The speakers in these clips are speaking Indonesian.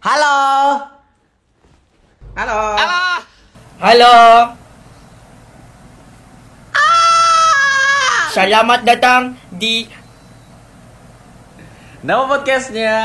Halo. Halo. Halo. Halo. Selamat datang di Nama podcastnya.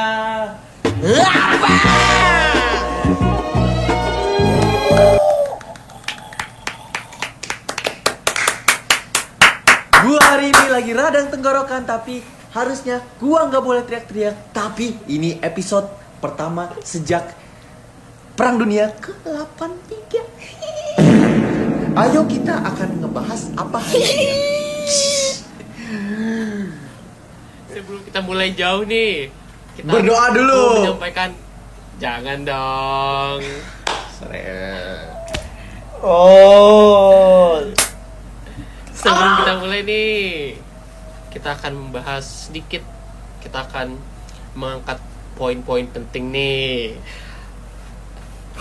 Gua hari ini lagi radang tenggorokan tapi harusnya gua nggak boleh teriak-teriak. Tapi ini episode pertama sejak Perang Dunia ke-83. Ayo kita akan ngebahas apa hari ini. Sebelum kita mulai jauh nih, kita Berdoa dulu. mau menyampaikan jangan dong. Oh. Sebelum kita mulai nih, kita akan membahas sedikit. Kita akan mengangkat poin-poin penting nih.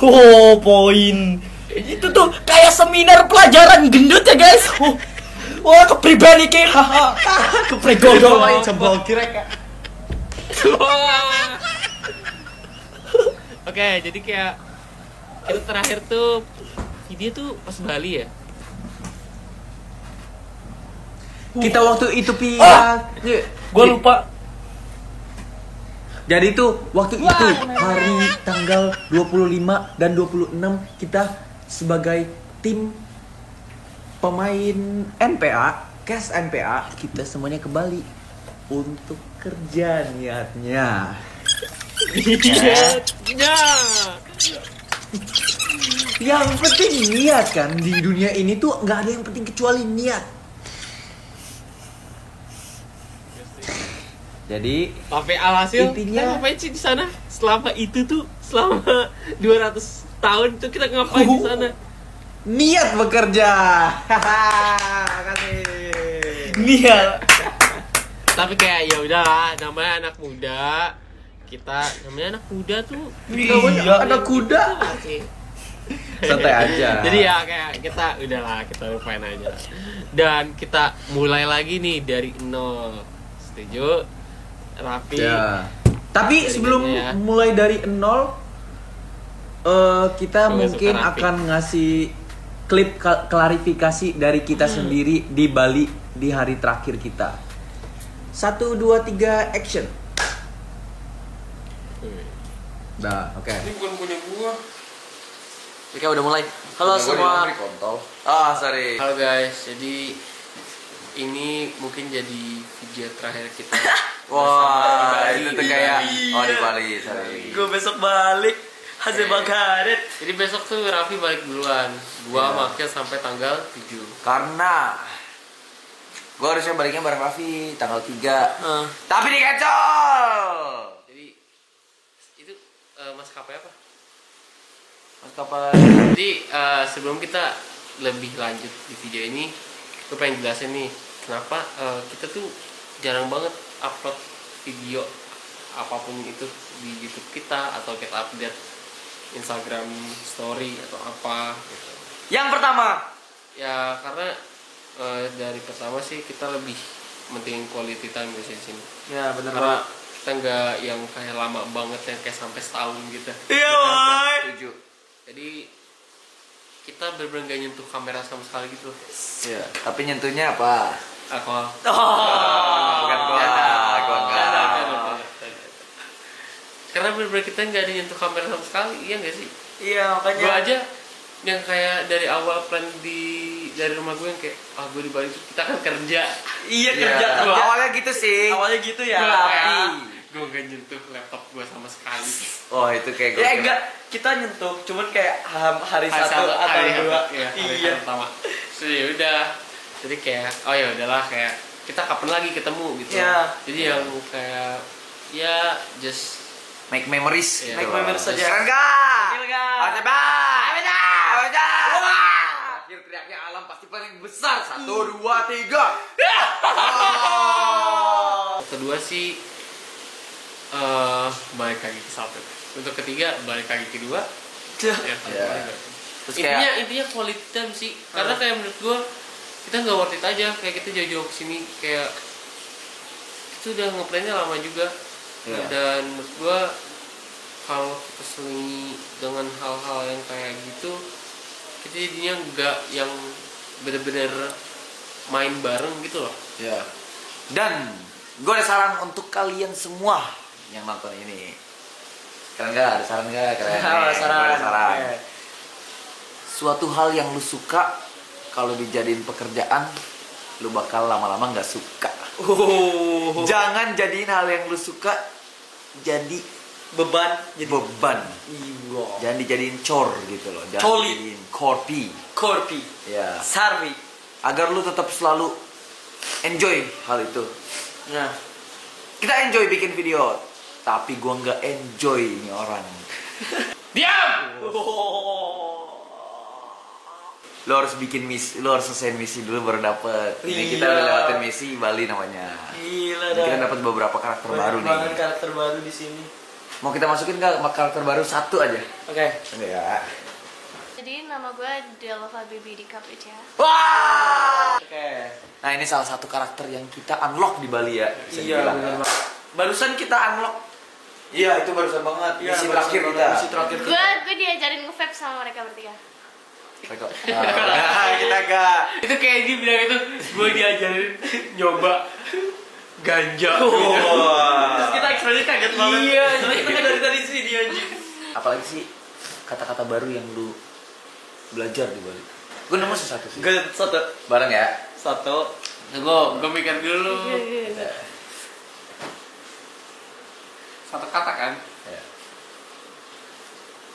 Oh, poin. Itu tuh kayak seminar pelajaran gendut ya, guys. Oh. Wah, kepribadian iki. Haha. Kepregodo. Coba jempol kirek. Oke, jadi kayak kita terakhir tuh video tuh pas Bali ya. Kita waktu itu pi Ah! Iya. Gua lupa. Jadi tuh waktu itu hari tanggal 25 dan 26 kita sebagai tim pemain NPA, cash NPA, kita semuanya ke Bali untuk kerja niatnya. Iya. Yang penting niat kan di dunia ini tuh nggak ada yang penting kecuali niat. Jadi Tapi alhasil Intinya- kita ngapain sih di sana? Selama itu tuh selama 200 tahun tuh kita ngapain di sana? niat bekerja. Hahaha, kasih. Nia. Tapi kayak ya udahlah, namanya anak muda. Kita namanya anak muda tuh Iya. Anak kuda. Santai aja. Jadi ya kayak kita udahlah kita lupain aja. Dan kita mulai lagi nih dari nol. Setuju? Rapi. Ya. Tapi Dari sebelum ya. mulai dari nol, eh, kita nggak mungkin akan ngasih klip ka- klarifikasi dari kita Hmm. sendiri di Bali di hari terakhir kita. Satu, dua, tiga, action. Dah, oke. Ini bukan punya gua. Oke udah mulai. Halo semua. Ah sorry. Halo guys, jadi ini mungkin jadi video terakhir kita. Wah itu Bali. tuh kayak Bali. oh di Bali sorry. Gue besok balik. Hasil bakaret. Jadi besok tuh Raffi balik duluan. Gua Iya. makin sampai tanggal 7. Karena gue harusnya baliknya bareng Raffi tanggal 3 Heeh. Tapi di cancel. Jadi itu eh, mas kapai apa? Mas kapan? Jadi eh, sebelum kita lebih lanjut di video ini, gue pengen jelasin nih kenapa eh, kita tuh jarang banget upload video apa pun itu di YouTube kita atau kita update Instagram story atau apa gitu. Yang pertama. Ya karena eh, dari pertama sih kita lebih pentingin quality time di sini. Ya bener Karena kita nggak yang kayak lama banget yang kayak sampai setahun gitu. Iya. Setuju. Jadi kita bener-bener gak nyentuh kamera sama sekali gitu. Iya. Tapi nyentuhnya apa? Alkohol. Oh. Bukan gua. Gua enggak. Karena bener-bener kita nggak ada nyentuh kamera sama sekali, iya nggak sih? Iya makanya. Gue aja yang kayak dari awal plan di dari rumah gue yang kayak ah gue di Bali kita kan kerja. Iya Iya. kerja kerja. Awalnya gitu sih. Awalnya gitu ya. Gue Tapi. gue nggak nyentuh laptop gue sama sekali. Oh itu kayak gue. Ya enggak, kita nyentuh, cuman kayak hari, Hari satu atau hari dua. satu, iya, hari Iya. satu pertama. So ya udah. Jadi kayak oh ya udahlah kayak kita kapan lagi ketemu gitu. Iya. Jadi yang kayak ya just Make memories. Iya. gitu. Make memories saja. Keren gak? Bye. Oke, Terakhir teriaknya alam pasti paling besar. Satu, dua, tiga. Oh. kedua sih eh balik lagi ke satu untuk ketiga balik lagi ke dua ya, balik. Terus intinya kayak intinya quality time sih karena kayak menurut gua kita nggak worth it aja kayak kita jauh-jauh ke sini kayak itu udah ngeplannya lama juga Iya. dan menurut gua kalau kita selingi dengan hal-hal yang kayak gitu kita jadinya nggak yang bener-bener main bareng gitu loh Ya. Dan gue ada saran untuk kalian semua yang nonton ini. Keren gak? Ada saran gak? Keren. Ada saran. Gua ada saran. Oke. Suatu hal yang lu suka kalau dijadiin pekerjaan, lu bakal lama-lama nggak suka. Oh. Jangan jadiin hal yang lu suka jadi beban jadi beban. Iya. Jangan dijadiin chore gitu loh. Jangan Coli. dijadiin korpi. Korpi. Ya. Sarwi. Agar lu tetap selalu enjoy hal itu. Nah. Kita enjoy bikin video, tapi gua nggak enjoy ini orang. diam Lo harus bikin misi, lo harus selesai misi dulu baru dapet. Ini kita Iya. udah lewatin misi Bali namanya. Gila Jadi kita dapat beberapa karakter baru Banyak banget nih. karakter baru di sini. Mau kita masukin nggak karakter baru satu aja? Oke. Enggak. Jadi nama gue Delva Baby di Capricia. Wah! Oke. Nah ini salah satu karakter yang kita unlock di Bali ya. bisa Iya, benar banget. Barusan kita unlock Iya itu barusan banget. Iya, misi barusan terakhir banget. kita. Misi terakhir kita. Gue gue diajarin nge-vape sama mereka bertiga. Mereka- Ah, kita gak. itu kayak dia bilang itu gue diajarin nyoba ganja Terus kita ekspresi kaget banget. Iya, Soalnya kita dari tadi sih dia anjing. Apalagi sih kata-kata baru yang lu belajar di Bali. Gue nemu sesuatu sih. Gue satu. Bareng ya. Satu. gue gue mikir dulu satu kata kan Ya.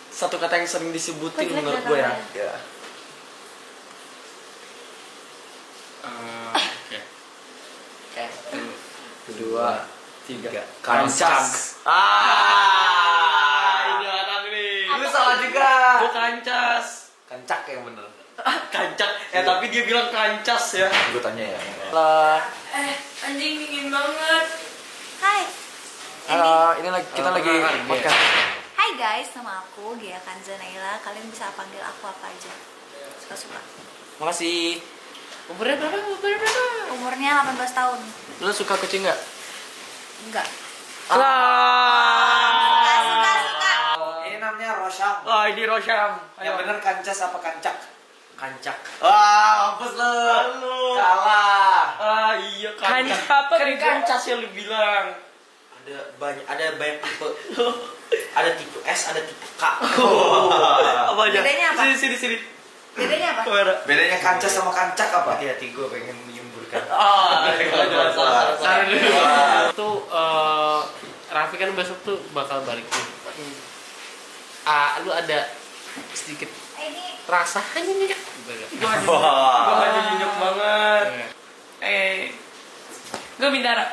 Satu kata yang sering disebutin menurut gue ya. Ya. Oke Oke. Kedua, tiga. Kancas. Ah, ini orang nih. Lu salah juga. Gue kancas. Kancak yang bener. Ah, kancak. Ya tapi dia bilang kancas ya. Gue tanya ya. Lah. Eh, anjing dingin banget. Hai. eh, ini lagi kita Eh, lagi podcast. Hai guys, nama aku Gia Kanza Naila. Kalian bisa panggil aku apa aja. Suka-suka. Makasih. Umurnya berapa umurnya berapa Umurnya 18 tahun. Lu suka kucing nggak? Enggak. Lah. Suka, suka, suka. Ini namanya Rosyam. Wah, ini Rosyam. Yang bener kancas apa kancak? kancak. Wah, mampus lu. Halo. Kalah. Ah, iya kancak. apa, Kan bego? kancas yang lu bilang. Ada banyak ada banyak tipe. ada tipe S, ada tipe K. apa aja? Bedanya apa? Sini sini sini. Bedanya apa? Bedanya kancas sama kancak apa? Hati-hati gue pengen menyemburkan. Ah, salah Saran dulu. Tuh eh, Raffi kan besok tuh bakal balik nih ah lu ada sedikit ini rasa hanya nih Gua aja nyenyok banget. Eh. Gue Bintara.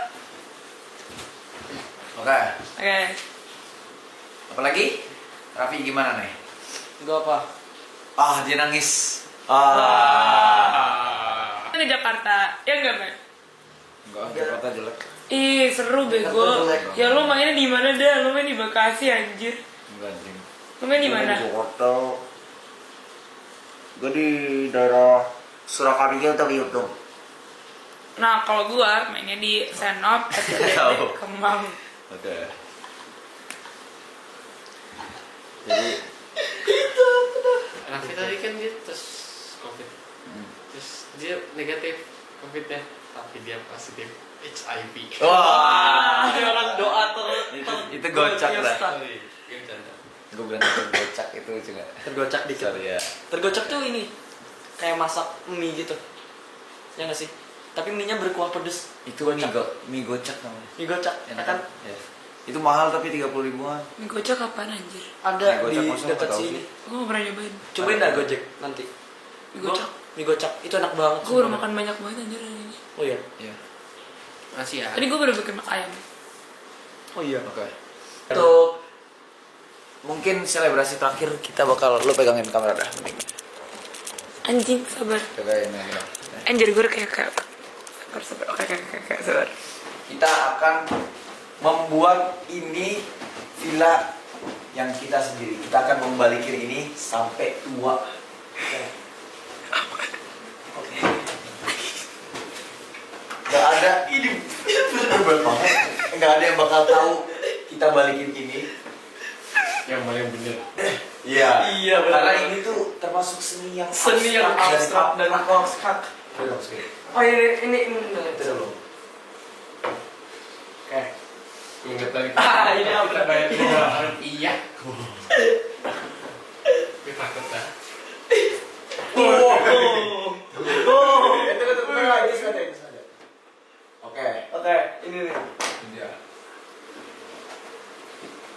Oke. Oke. Apalagi? Raffi gimana nih? Gue apa? Ah, dia nangis. Ah. ke Jakarta ya enggak men Enggak, Jakarta jelek. ih seru bego ya lo mainnya di mana dah lo main di Bekasi anjir Enggak anjing. lo main di mana Jakarta. Gue di daerah Surakarta tapi YouTube. nah kalau gua mainnya di Senop. SDT Kemang Oke. Jadi Raffi tadi kan dia tes covid terus dia negatif covidnya tapi dia positif HIV Wah. Ada orang doa ter Itu- itu gocak bercanda. gue bilang itu gocak itu juga. Tergocak dikit. Sorry ya. Tergocak tuh ini kayak masak mie gitu. Ya nggak sih? Tapi mie-nya berkuah pedes. Itu mie, go, mie gocak namanya. Mie gocak, ya Enak kan? Ya. Itu mahal tapi 30 ribuan. Mie gocak kapan anjir Ada Mie di dekat sini. gua gak pernah nyobain Cobain dah Gojek nanti. Mie gocak Mie gocak itu enak banget. gua udah makan banyak banget anjir hari ini Oh iya. Iya. masih ya tadi gua baru bikin ayam Oh iya. Oke. Untuk mungkin selebrasi terakhir kita bakal lu pegangin kamera dah. mending. anjing sabar Pegangin ya. anjir gue kayak kayak sabar sabar oke oke oke oke, sabar Kita akan membuat ini villa yang kita sendiri. Kita akan membalikin ini sampai tua. Oke. Gak ada ini bener banget. Gak ada yang bakal tahu kita balikin ini. yang mana yang bener Iya. Iya, benar. Karena ini tuh termasuk seni yang Seni yang abstrak dan abstrak. Belum sekali. Oh ini ini ini. Itu belum. Oke. Inget lagi Ah, ini apa? bayar dua iya gue takut dah Oh. Itu saja. Oke. Oke, ini nih. Iya.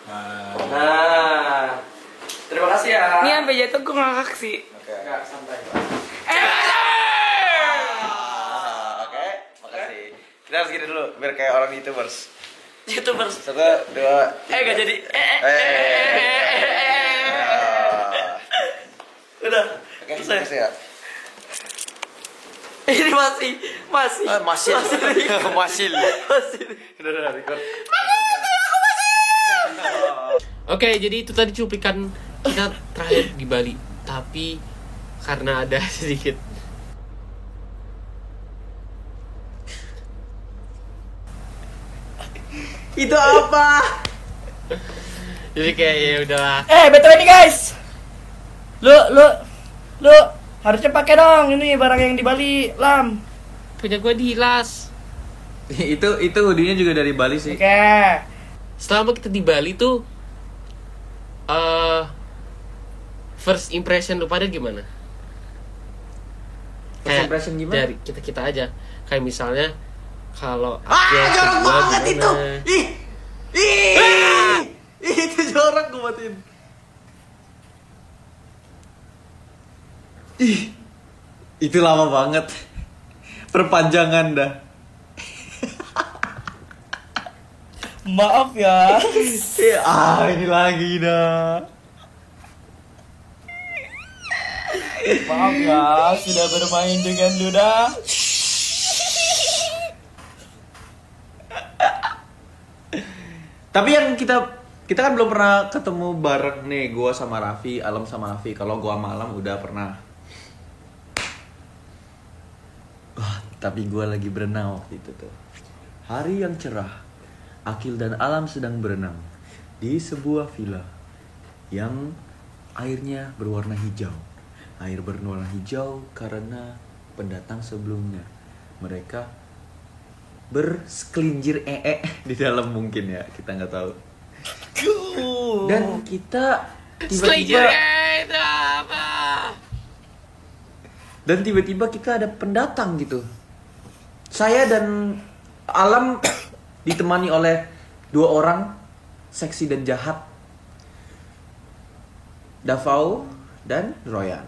Nah. Terima kasih ya. Ini sampai jatuh gue ngakak sih. Oke. Enggak, santai. Ah, Oke. Makasih. Kita harus gini dulu biar kayak orang youtubers. YouTubers. Satu, dua. Eh, gak jadi. Eh, eh, Eh. eh, eh, eh, eh, eh. Udah. Oke, Selesai. makasih ya. Ini masih masih Ah, Masih. Masih. masih. Udah, udah, record. Oke, jadi itu tadi cuplikan kita terakhir di Bali. Tapi karena ada sedikit Itu apa? jadi kayak ya udahlah. Eh, betul ini guys. Lu lu lu harusnya pakai dong ini barang yang di Bali, Lam. Punya gue dihilas. itu itu hoodie-nya juga dari Bali sih. Oke. Selama kita di Bali tuh eh first impression lu pada gimana? First impression gimana? Dari kita kita aja. Kayak misalnya kalau Ah, jorok banget gimana? itu. Ih. Ih. Itu jorok gue matiin. Ih. Itu lama banget. Perpanjangan dah. Maaf ya. Eh, ah, ini lagi dah. Maaf ya, sudah bermain dengan Duda. Tapi yang kita kita kan belum pernah ketemu bareng nih gua sama Raffi, Alam sama Raffi. Kalau gua sama Alam udah pernah. Wah, tapi gua lagi berenang waktu itu tuh. Hari yang cerah. Akil dan Alam sedang berenang di sebuah villa yang airnya berwarna hijau. Air berwarna hijau karena pendatang sebelumnya. Mereka bersekelintir ee di dalam mungkin ya kita nggak tahu. Dan kita tiba-tiba apa? dan tiba-tiba kita ada pendatang gitu. Saya dan alam ditemani oleh dua orang seksi dan jahat. Davao dan Royan.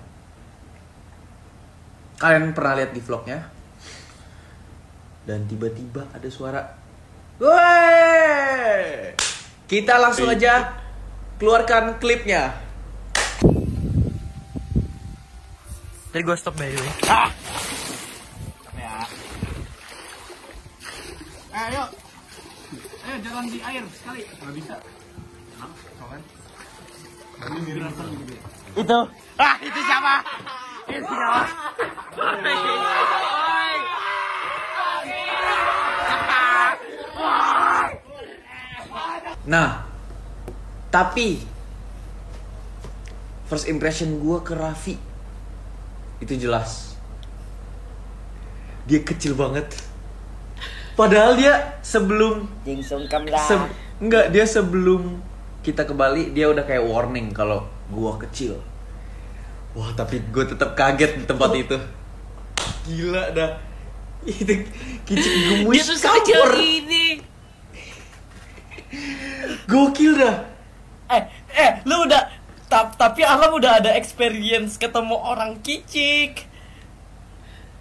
Kalian pernah lihat di vlognya dan tiba-tiba ada suara Woi! Kita langsung aja keluarkan klipnya. Tadi gue stop by the way. Ya. Eh, ayo. Ayo jalan di air sekali. Nggak bisa. Itu. Ah, itu siapa? Itu siapa? Nah, tapi first impression gue ke Raffi itu jelas. Dia kecil banget. Padahal dia sebelum sungkem se- enggak dia sebelum kita ke Bali dia udah kayak warning kalau gua kecil. Wah tapi gue tetap kaget di tempat itu. Gila dah. Itu kicik gemus Dia campur. ini. Gokil dah. Eh, eh, lu udah ta- tapi Alam udah ada experience ketemu orang kicik.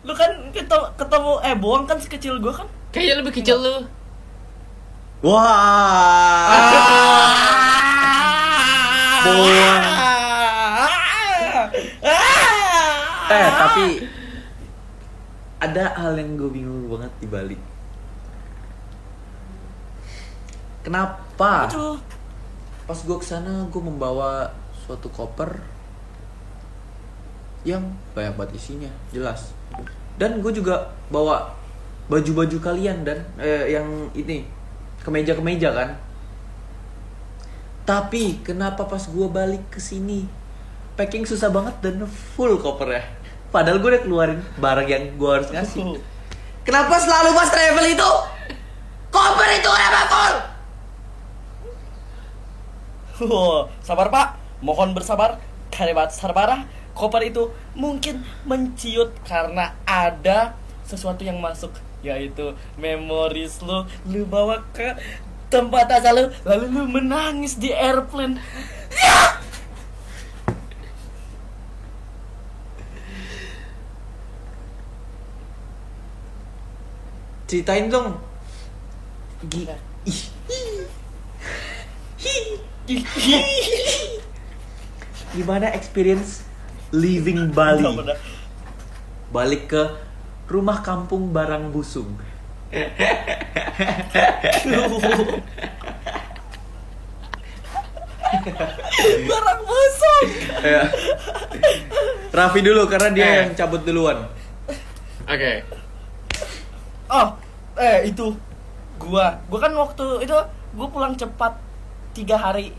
Lu kan ketemu, ketemu eh bohong kan sekecil gua kan? Kayaknya lebih kecil lu. Wah. Bohong. Eh tapi ada hal yang gue bingung banget di Bali. Kenapa? Aduh. Pas gue ke sana gue membawa suatu koper yang banyak banget isinya, jelas. Dan gue juga bawa baju-baju kalian dan eh, yang ini kemeja-kemeja kan. Tapi kenapa pas gue balik ke sini packing susah banget dan full kopernya. Padahal gue udah keluarin barang yang gue harus ngasih. Kenapa selalu pas travel itu koper itu kenapa? Wow, sabar pak, mohon bersabar. Kalimat sarbara, koper itu mungkin menciut karena ada sesuatu yang masuk yaitu memoris lu lu bawa ke tempat asal lu lalu lu menangis di airplane Ceritain dong. Gi ih, Gimana experience living Bali? Balik ke rumah kampung Barang Busung. barang busuk Ya. Raffi dulu karena dia Eh. yang cabut duluan. Oke. Oh eh itu. Gua. Gua kan waktu itu gua pulang cepat tiga hari.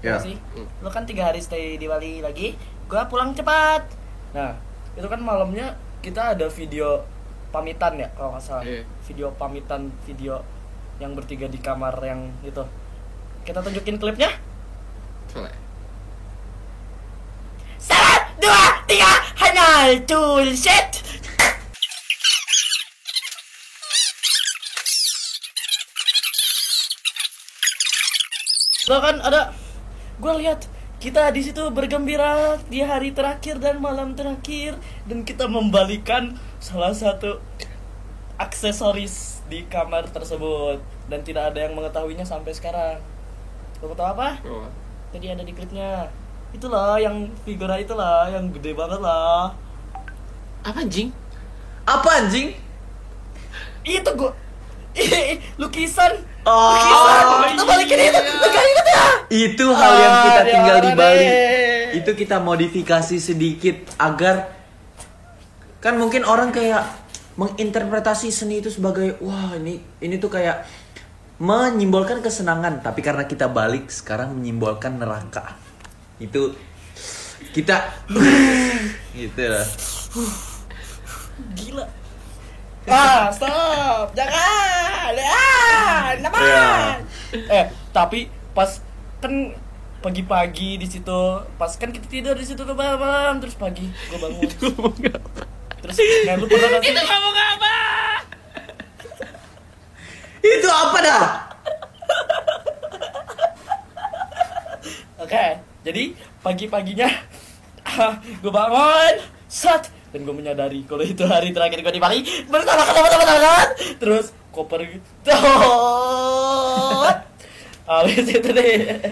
Ya. sih? Lo kan tiga hari stay di Bali lagi gua pulang cepat. Nah itu kan malamnya kita ada video pamitan ya kalau nggak salah. Iya. video pamitan video yang bertiga di kamar yang itu. Kita tunjukin klipnya. Boleh. satu dua tiga hanya set Lo kan ada gue lihat kita di situ bergembira di hari terakhir dan malam terakhir dan kita membalikan salah satu aksesoris di kamar tersebut dan tidak ada yang mengetahuinya sampai sekarang. Lo tahu apa? Oh. Tadi ada di klipnya. Itulah yang figura itulah yang gede banget lah. Apa anjing? Apa anjing? Itu gua lukisan. Oh. lukisan. Kita balikin itu. Lu gak inget ya? Itu hal yang Ah, kita dia tinggal di Bali. deh. Itu kita modifikasi sedikit agar kan mungkin orang kayak menginterpretasi seni itu sebagai wah ini ini tuh kayak menyimbolkan kesenangan, tapi karena kita balik sekarang menyimbolkan neraka. Itu kita gitu lah. Gila. Ah, stop. Jangan. Ah, kenapa? Iya. Eh, tapi pas kan pagi-pagi di situ, pas kan kita tidur di situ tuh malam, terus pagi gue bangun. Terus nah, lu pernah gak sih? Itu ngomong apa? Itu apa dah? Oke, jadi pagi-paginya gue bangun, sat, dan gue menyadari kalau itu hari terakhir gue di Bali. Bersama teman-teman terus koper gitu. Habis itu deh,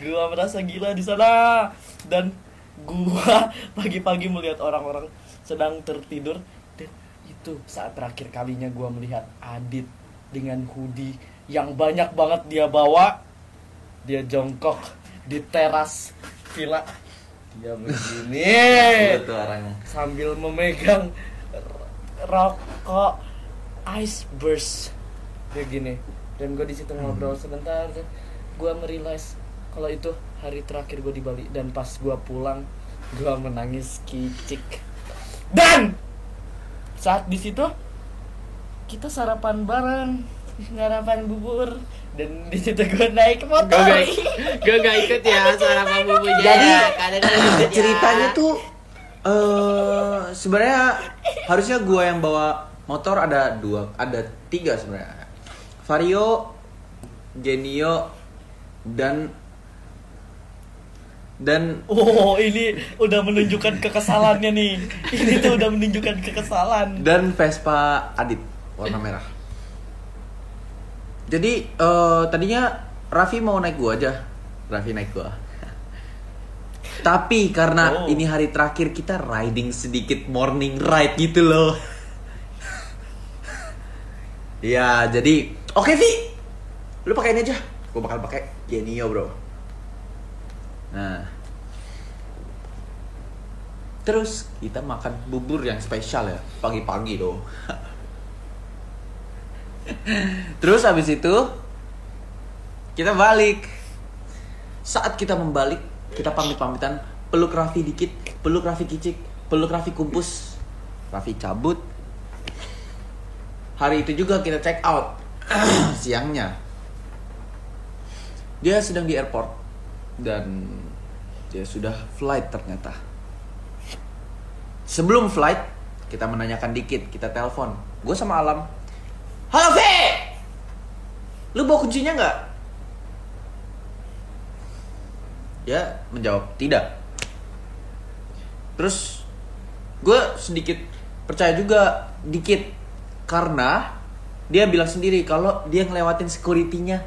gue merasa gila di sana. Dan gue pagi-pagi melihat orang-orang sedang tertidur. Dan itu saat terakhir kalinya gue melihat Adit dengan hoodie yang banyak banget dia bawa. Dia jongkok di teras villa dia begini. Itu orangnya. sambil memegang rokok ice burst. Kayak gini. Dan gue di situ ngobrol sebentar gue merealize kalau itu hari terakhir gue di Bali. Dan pas gue pulang gue menangis kicik. Dan saat di situ kita sarapan bareng sarapan bubur dan di situ gue naik motor. Gue gak, gue gak ikut ya sarapan bubunya. Jadi, ikut ya. ceritanya tuh eh sebenarnya harusnya gua yang bawa motor ada dua ada tiga sebenarnya. Vario Genio dan dan Oh ini udah menunjukkan kekesalannya nih. Ini tuh udah menunjukkan kekesalan. Dan Vespa Adit warna merah jadi eh, tadinya Raffi mau naik gua aja. Raffi naik gua. Tapi karena Oh. ini hari terakhir kita riding sedikit morning ride gitu loh. Ya jadi oke Vi. Lu pakai ini aja. Gua bakal pakai Genio bro. Nah. Terus kita makan bubur yang spesial ya. Pagi-pagi loh Terus habis itu kita balik. saat kita membalik kita pamit pamitan peluk Raffi dikit peluk Raffi kicik peluk Raffi kumpus Raffi cabut. Hari itu juga kita check out siangnya. Dia sedang di airport dan dia sudah flight ternyata. Sebelum flight kita menanyakan dikit kita telepon. Gue sama Alam halo V! Lu bawa kuncinya nggak? Dia menjawab tidak. Terus gue sedikit percaya juga dikit. Karena dia bilang sendiri kalau dia ngelewatin security-nya.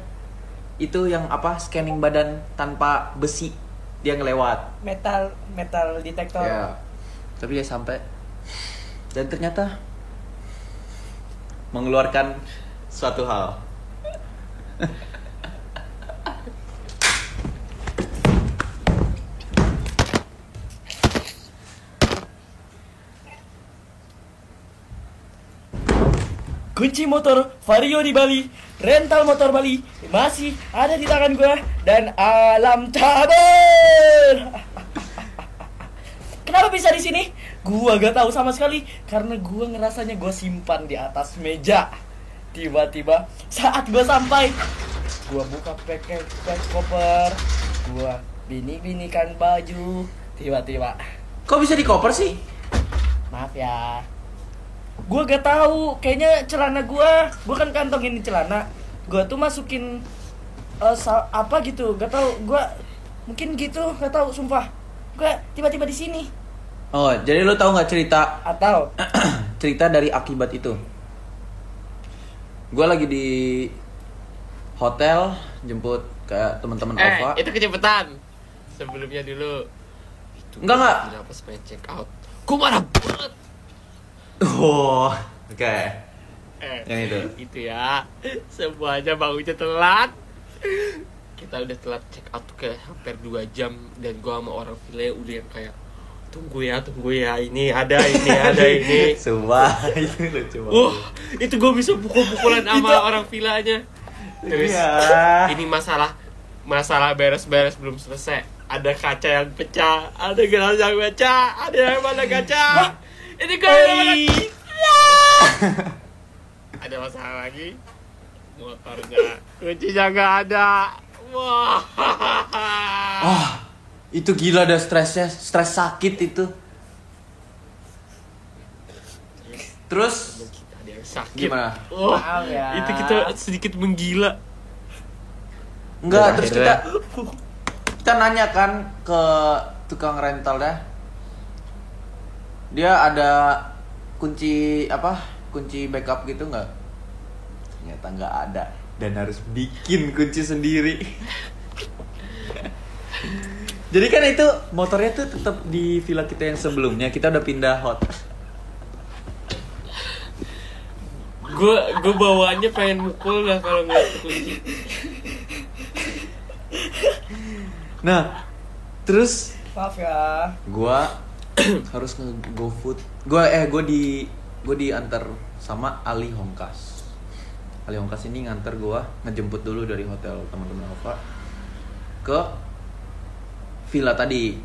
Itu yang apa scanning badan tanpa besi dia ngelewat. Metal metal detektor. Ya tapi dia sampai. Dan ternyata mengeluarkan suatu hal. Kunci motor Vario di Bali rental motor Bali masih ada di tangan gua dan alam cabur kenapa bisa di sini gua gak tahu sama sekali karena gua ngerasanya gua simpan di atas meja. Tiba-tiba saat gua sampai gua buka pack pack koper gua bini-binikan baju. Tiba-tiba. Kok bisa di koper sih? Maaf ya. Gue gak tahu kayaknya celana gue gue kan kantongin celana. Gue tuh masukin sa- apa gitu gak tahu. Gue mungkin gitu gak tahu sumpah. Gue tiba-tiba di sini oh jadi lo tahu nggak cerita atau cerita dari akibat itu gue lagi di hotel jemput kayak teman-teman Eh, Alfa itu kecepatan. Sebelumnya dulu. enggak enggak Kenapa supaya check out? Gue marah banget. oh oke Eh, Yang itu. Itu ya. Semuanya bangunnya telat. Kita udah telat check out tuh kayak hampir 2 jam dan gua sama orang file udah yang kayak tunggu ya, tunggu ya. Ini ada ini, ada ini. Sumpah itu lucu banget Wah, itu gue bisa pukul-pukulan sama orang vilanya. Terus Iya. ini masalah masalah beres-beres belum selesai. Ada kaca yang pecah, ada gelas yang pecah, ada yang mana kaca. Ini mana Ada masalah lagi. Motornya kuncinya nggak ada. Wah. ah itu gila ada stresnya stres sakit itu terus sakit. Gimana? Wah, Maaf ya. itu kita sedikit menggila. enggak Dan terus kita kita nanya kan ke tukang rental dah dia ada kunci apa kunci backup gitu nggak ternyata nggak ada dan harus bikin kunci sendiri jadi kan itu motornya tuh tetap di villa kita yang sebelumnya kita udah pindah hot. Gue gue bawaannya pengen mukul lah kalau ngeliat kunci. Nah terus maaf ya. gua harus nge go food. Gua eh gua di gua diantar sama Ali Hongkas. Ali Hongkas ini nganter gua ngejemput dulu dari hotel teman-teman Alfa ke villa tadi.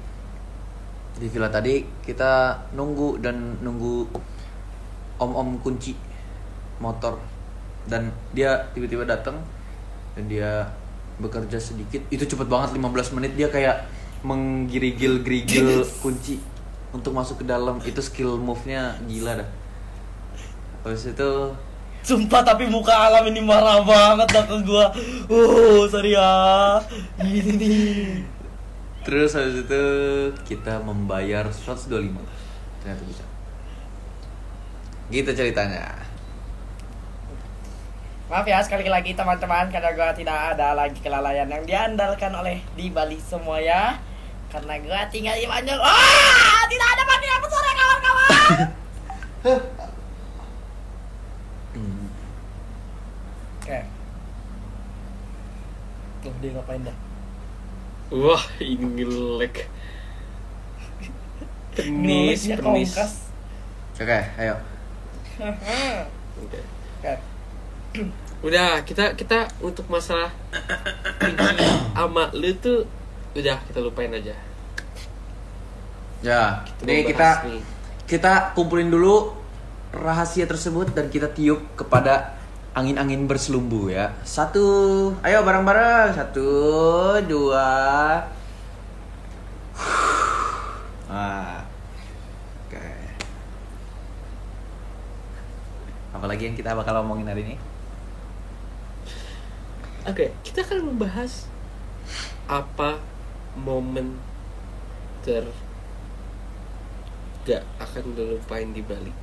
Di villa tadi kita nunggu dan nunggu om-om kunci motor. Dan dia tiba-tiba datang dan dia bekerja sedikit. Itu cepet banget 15 menit. Dia kayak menggirigil-gerigil kunci untuk masuk ke dalam. Itu skill move-nya gila dah. Habis itu Sumpah tapi muka alam ini marah banget dah ke gua. Oh, sorry ya. Gini nih. Terus habis itu kita membayar 125 ternyata bisa gitu ceritanya Maaf ya sekali lagi teman-teman karena gua tidak ada lagi kelalaian yang diandalkan oleh di Bali semua ya. Karena gua tinggal di Banjar. Ah, tidak ada panggilan sore kawan-kawan. Hmm. Oke. Tuh dia ngapain dah? Wah ini ngelek penis penis oke ayo Oke. Oke. udah kita kita untuk masalah kunci ama lu tuh udah kita lupain aja Ya, Kita nih kita nih. kita kumpulin dulu rahasia tersebut dan kita tiup kepada angin-angin berselumbu ya. Satu, ayo bareng-bareng. Satu, dua. Ah. Oke. Apalagi yang kita bakal ngomongin hari ini? Oke, kita akan membahas apa momen ter gak akan lo lupain di Bali.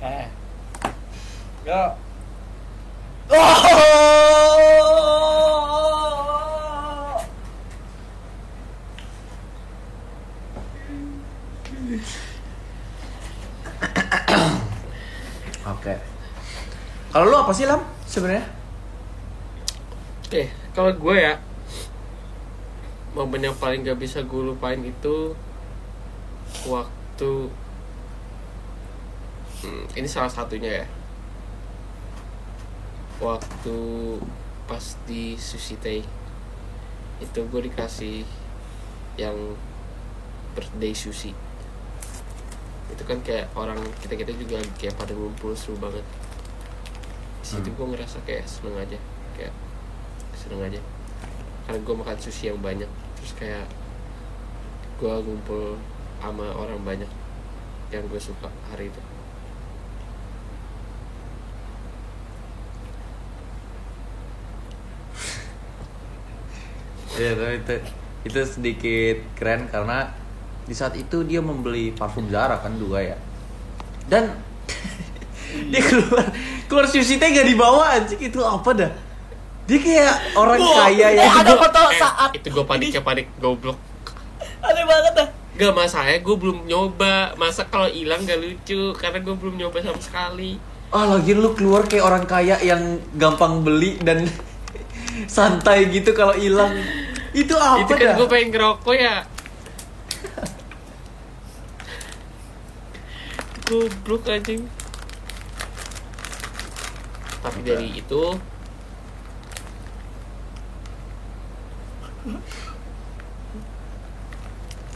Eh. Yo. Oh! Oke. Kalau lu apa sih Lam sebenarnya? Oke, kalau gue ya momen yang paling gak bisa gue lupain itu waktu ini salah satunya ya. Waktu pas di sushi tei. Itu gue dikasih yang birthday sushi. Itu kan kayak orang kita kita juga kayak pada ngumpul seru banget. Di situ Hmm. gue ngerasa kayak seneng aja kayak seneng aja. Karena gue makan sushi yang banyak terus kayak gue ngumpul sama orang banyak yang gue suka hari itu Iya, tapi itu itu sedikit keren karena di saat itu dia membeli parfum Zara kan dua ya. Dan dia keluar keluar sushi teh gak dibawa anjing itu apa dah? Dia kayak orang kaya eh, yang ada foto saat itu gue paniknya panik goblok aneh banget dah. Gak masalahnya gue belum nyoba Masa kalau hilang gak lucu Karena gue belum nyoba sama sekali Ah lagi lu keluar kayak orang kaya yang gampang beli dan santai gitu kalau hilang. Itu apa Itu kan dah? gue pengen ngerokok ya. Goblok anjing. Tapi dari itu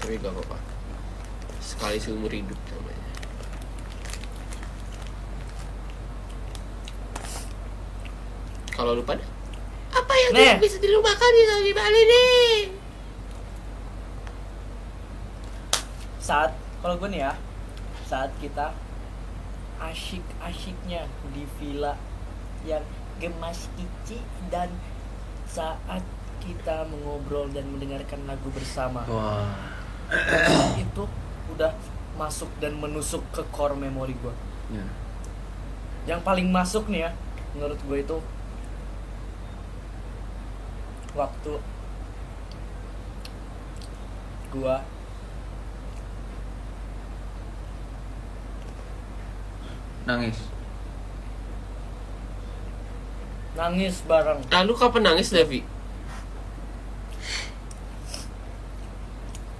Tapi gak apa-apa. Sekali seumur hidup namanya. Kalau lu pada Apa yang Nih. tidak bisa dilupakan di Saudi Bali nih? Saat kalau gue nih ya, saat kita asyik-asyiknya di villa yang gemas kici dan saat kita mengobrol dan mendengarkan lagu bersama Wah. itu udah masuk dan menusuk ke core memori gue Ya. yang paling masuk nih ya menurut gue itu waktu gua nangis nangis bareng Ah, lu kapan nangis Devi?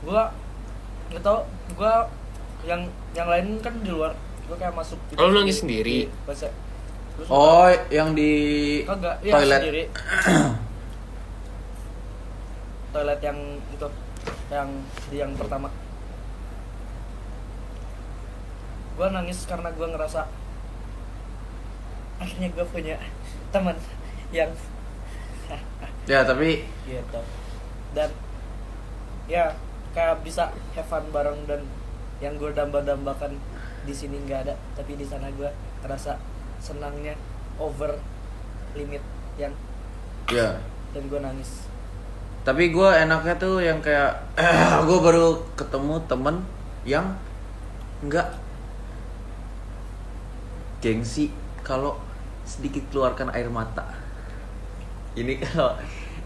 gua nggak tau gua yang yang lain kan di luar gua kayak masuk gitu. Oh, lu nangis sendiri? Pas ya- terus oh yang di kagak iya toilet sendiri toilet yang itu yang di yang pertama. Gua nangis karena gua ngerasa akhirnya gua punya teman yang ya tapi gitu. Dan ya kayak bisa have fun bareng dan yang gue damba-dambakan di sini nggak ada tapi di sana gue ngerasa senangnya over limit yang ya. dan gue nangis tapi gue enaknya tuh yang kayak gue baru ketemu temen yang nggak gengsi kalau sedikit keluarkan air mata ini kalau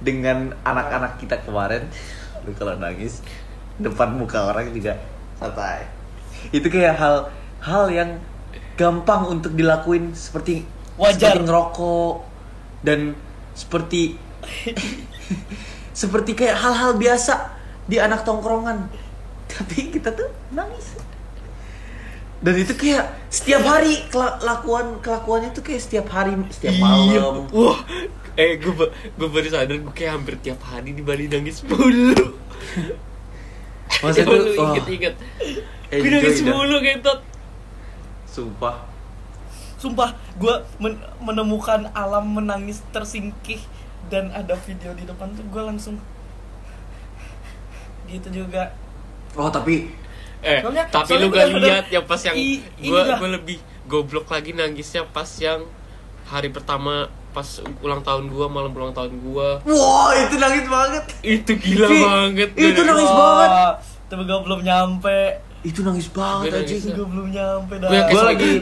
dengan anak-anak kita kemarin lu kalau nangis depan muka orang juga santai itu kayak hal hal yang gampang untuk dilakuin seperti Wajar. seperti ngerokok dan seperti seperti kayak hal-hal biasa di anak tongkrongan tapi kita tuh nangis dan itu kayak setiap hari kelakuan kelakuannya tuh kayak setiap hari setiap Iya. malam Wah, eh gue gue baru sadar gue kayak hampir tiap hari di Bali nangis mulu. Masa itu, inget-inget. Gue nangis mulu kentot. sumpah sumpah gue menemukan alam menangis tersingkih dan ada video di depan tuh gue langsung gitu juga. Oh tapi Eh, Soalnya- tapi soalnya lu gak lihat yang pas yang gue gue lebih goblok lagi nangisnya pas yang hari pertama pas ulang tahun gua malam ulang tahun gua. Wah itu nangis banget. Itu gila Vi, banget itu nangis Wah, banget. tapi gue belum nyampe. Itu nangis banget aja gue belum nyampe dah. Gua Gua lagi-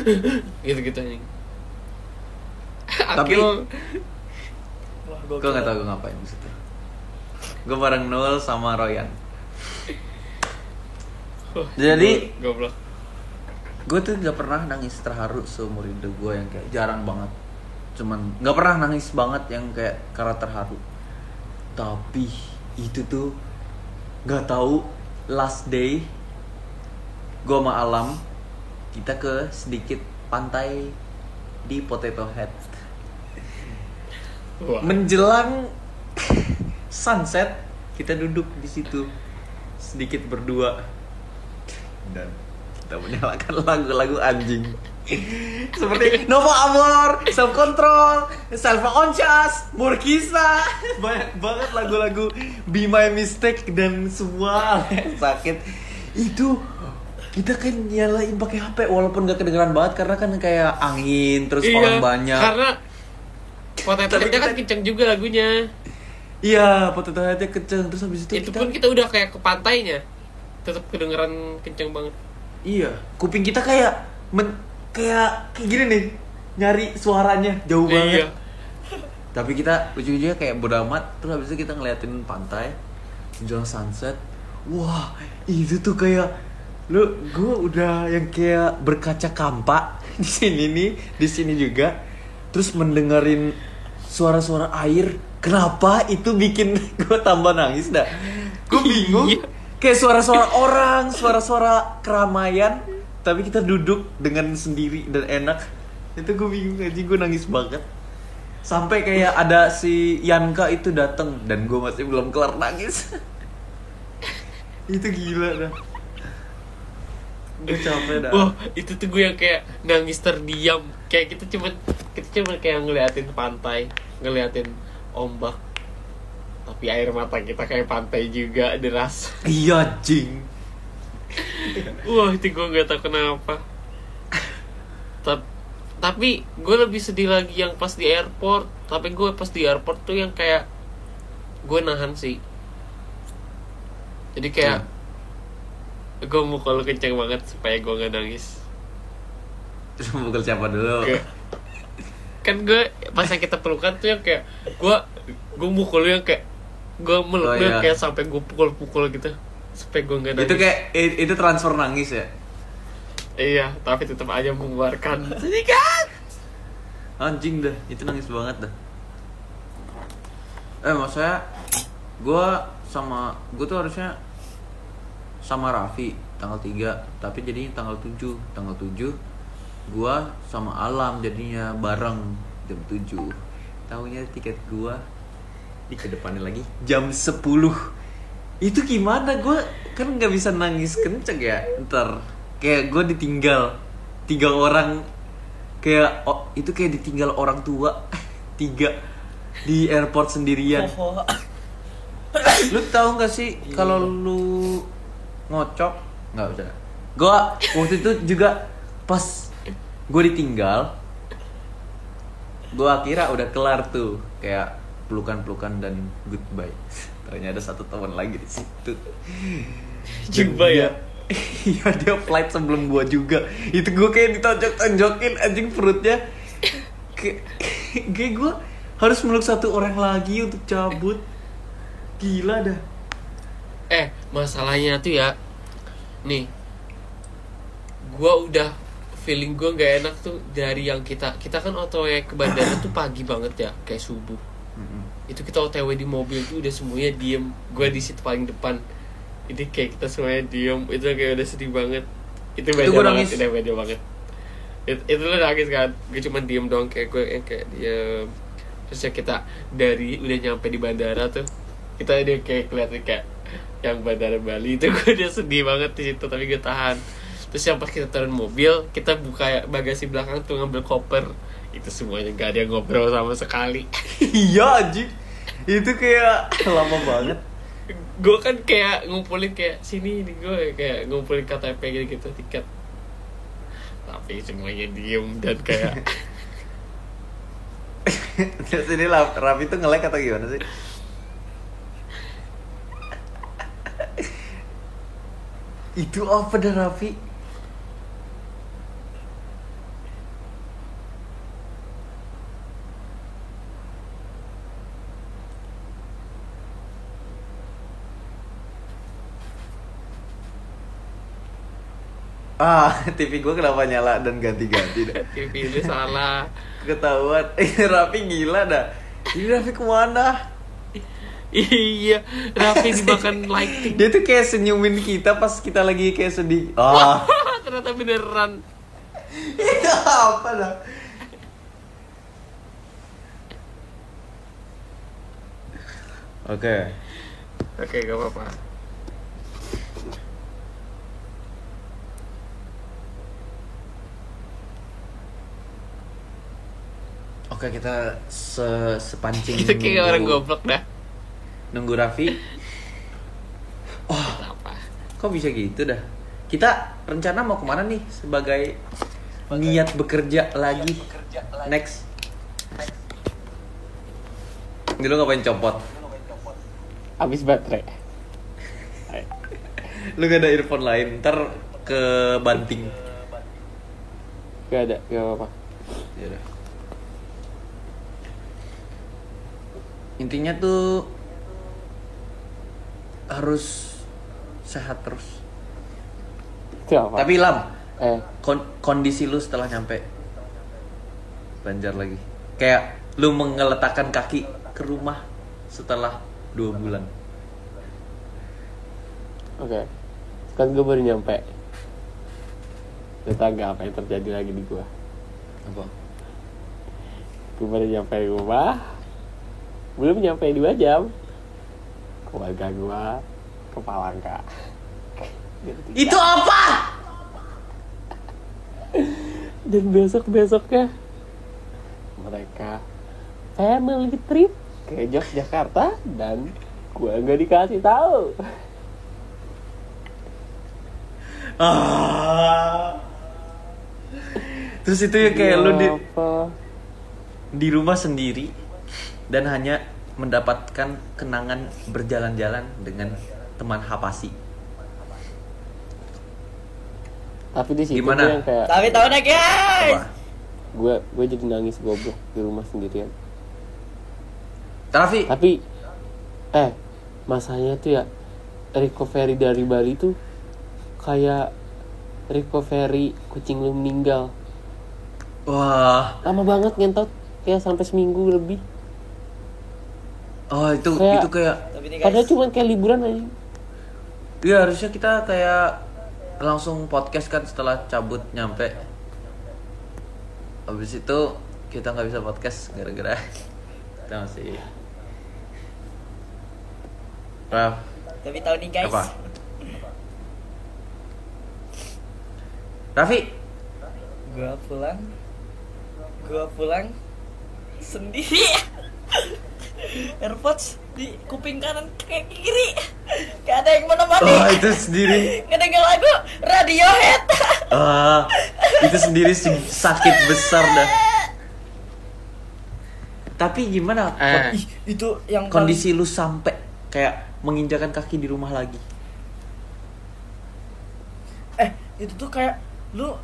gitu gitu anjing. Tapi- gue nggak tahu gue ngapain di situ gue bareng Nul sama Royan. Jadi- goblok. gue tuh nggak pernah nangis terharu seumur hidup gue yang kayak jarang banget. Cuman nggak pernah nangis banget yang kayak karena terharu. Tapi itu tuh nggak tahu last day gue sama Alam kita ke sedikit pantai di Potato Head Wah. menjelang sunset kita duduk di situ sedikit berdua. Dan kita menyalakan lagu-lagu anjing. Seperti Nova Amor, Self Control, Self Conscious, Burkisa, banyak banget lagu-lagu Be My Mistake dan semua sakit. Itu kita kan nyalain pakai HP walaupun gak kedengeran banget karena kan kayak angin terus orang banyak. Iya, karena Potato Head-nya kan kenceng juga lagunya Iya, potato headnya kenceng terus habis itu, itu kita, pun kita udah kayak ke pantainya tetap kedengeran kenceng banget iya, kuping kita kayak men, kayak kayak gini nih, nyari suaranya jauh banget. Iya. Tapi kita ujung-ujungnya kayak bodo amat, terus habis itu kita ngeliatin pantai, menjelang sunset. Wah, itu tuh kayak lu gue udah yang kayak berkaca kampak di sini nih, di sini juga. Terus mendengarin suara-suara air. Kenapa itu bikin gue tambah nangis dah? Gue bingung. Iya. Kayak suara-suara orang, suara-suara keramaian, tapi kita duduk dengan sendiri dan enak. Itu gue bingung aja, gue nangis banget. Sampai kayak ada si Yanka itu datang dan gue masih belum kelar nangis. itu gila dah. Gue capek dah. Wah, itu tuh gue yang kayak nangis terdiam. Kayak kita cuman kita cuman kayak ngeliatin pantai, ngeliatin ombak. Tapi air mata kita kayak pantai juga deras. Iya, jing. Wah, itu gue nggak tahu kenapa. Ta- tapi gue lebih sedih lagi yang pas di airport. Tapi gue pas di airport tuh yang kayak gue nahan sih. Jadi kayak gue mau kalau kenceng banget supaya gue nggak nangis. Terus mukul siapa dulu? Kayak- kan gue pas yang kita pelukan tuh yang kayak gue gue mukul yang kayak gue meluk Oh, iya. kayak sampai gue pukul-pukul gitu supaya gue nggak nangis. Itu kayak itu transfer nangis ya. iya tapi tetap aja mengeluarkan sedikit Anjing dah, itu nangis banget dah. Eh maksudnya gue sama gue tuh harusnya sama Raffi tanggal 3 tapi jadinya tanggal 7 tanggal 7 gue sama Alam jadinya bareng jam 7 tahunya tiket gue di ke depannya lagi jam 10 itu gimana? Gue kan nggak bisa nangis kenceng ya ntar. Kayak gue ditinggal tiga orang. Kayak oh, itu kayak ditinggal orang tua. Tiga. Di airport sendirian. Lu tahu nggak sih kalau lu ngocok. Nggak usah gua waktu itu juga pas gue ditinggal gua kira udah kelar tuh kayak pelukan-pelukan dan goodbye. Ternyata ada satu teman lagi di situ. Jumpa ya? Iya dia flight sebelum gua juga. Itu gua kayak ditonjok-tonjokin anjing perutnya. Kayak, kayak gua harus meluk satu orang lagi untuk cabut. Gila dah eh masalahnya tuh ya. Nih. Gua udah feeling gua nggak enak tuh dari yang kita kita kan otw ke bandara tuh pagi banget ya kayak subuh. Itu kita otw di mobil tuh udah semuanya diem. Gua di situ paling depan. Ini kayak kita semuanya diem. Itu kayak udah sedih banget. Itu beda gua banget udah beda banget. Itu, itu lo nangis kan. Gue cuma diem dong kayak gue yang kayak diem. Terus ya kita dari udah nyampe di bandara tuh kita udah kayak kelihatan kayak yang bandara Bali itu gue udah sedih banget di situ tapi gue tahan. Terus yang pas kita turun mobil kita buka bagasi belakang tuh ngambil koper. Itu semuanya gak ada yang ngobrol sama sekali. Iya anjing. Itu kayak lama banget. Gue kan kayak ngumpulin kayak sini ini gue kayak ngumpulin KTP gitu gitu tiket. Tapi semuanya diem dan kayak Terus ini Raf- Raffi tuh nge-lag atau gimana sih? Itu apa dah Raffi? Ah, TV gue kenapa nyala dan ganti-ganti dah? TV ini salah Ketahuan, eh Raffi gila dah Ini Raffi ke mana? Iya Raffi dimakan lighting Dia tuh kayak senyumin kita pas kita lagi kayak sedih. Ah, ternyata beneran. Itu apa dah? Oke. Oke gak apa-apa. Oke kita se sepancing kita kayak orang goblok dah Nunggu Raffi apa Kok bisa gitu dah? Kita rencana mau ke mana nih sebagai niat bekerja lagi next? Ini lu ngapain copot? habis baterai Lu gak ada earphone lain, ntar ke banting. gak ada gak apa-apa Yaudah. Intinya tuh harus sehat terus. itu apa Tapi Lam, eh kon- kondisi lu setelah nyampe Banjar lagi. Kayak lu mengeletakkan kaki ke rumah setelah dua bulan. oke kan gue baru nyampe gak apa yang terjadi lagi di gua Apa? Gue baru nyampe rumah Belum nyampe 2 jam Keluarga gua ke Palangka Itu apa? Dan besok-besoknya Mereka Family trip ke Yogyakarta Dan gua nggak dikasih tahu Ah. Terus itu ya kayak lu di Apa? di rumah sendiri dan hanya mendapatkan kenangan berjalan-jalan dengan teman Hapasi. Tapi di situ Gimana? yang kayak Tapi tahu deh guys. Apa? gue gue jadi nangis goblok di rumah sendirian Raffi, tapi eh masanya tuh ya recovery dari Bali tuh kayak recovery kucing lu meninggal Wah, lama banget ngentot kayak sampai seminggu lebih oh itu Kayak- itu kayak Tapi nih guys, padahal cuma kayak liburan aja Iya harusnya kita kayak langsung podcast kan setelah cabut nyampe. Habis itu kita nggak bisa podcast gara-gara kita masih. Raf, tapi tahu nih guys. apa? Raffi, Gua pulang. Gua pulang sendiri. AirPods di kuping kanan kayak kiri. Gak ada yang menemani. oh itu sendiri, Ngedenger lagu Radiohead. ah itu sendiri sih sakit besar dah. Tapi gimana eh Ih, itu yang kondisi lu sampai kayak menginjakan kaki di rumah lagi? eh itu tuh kayak lu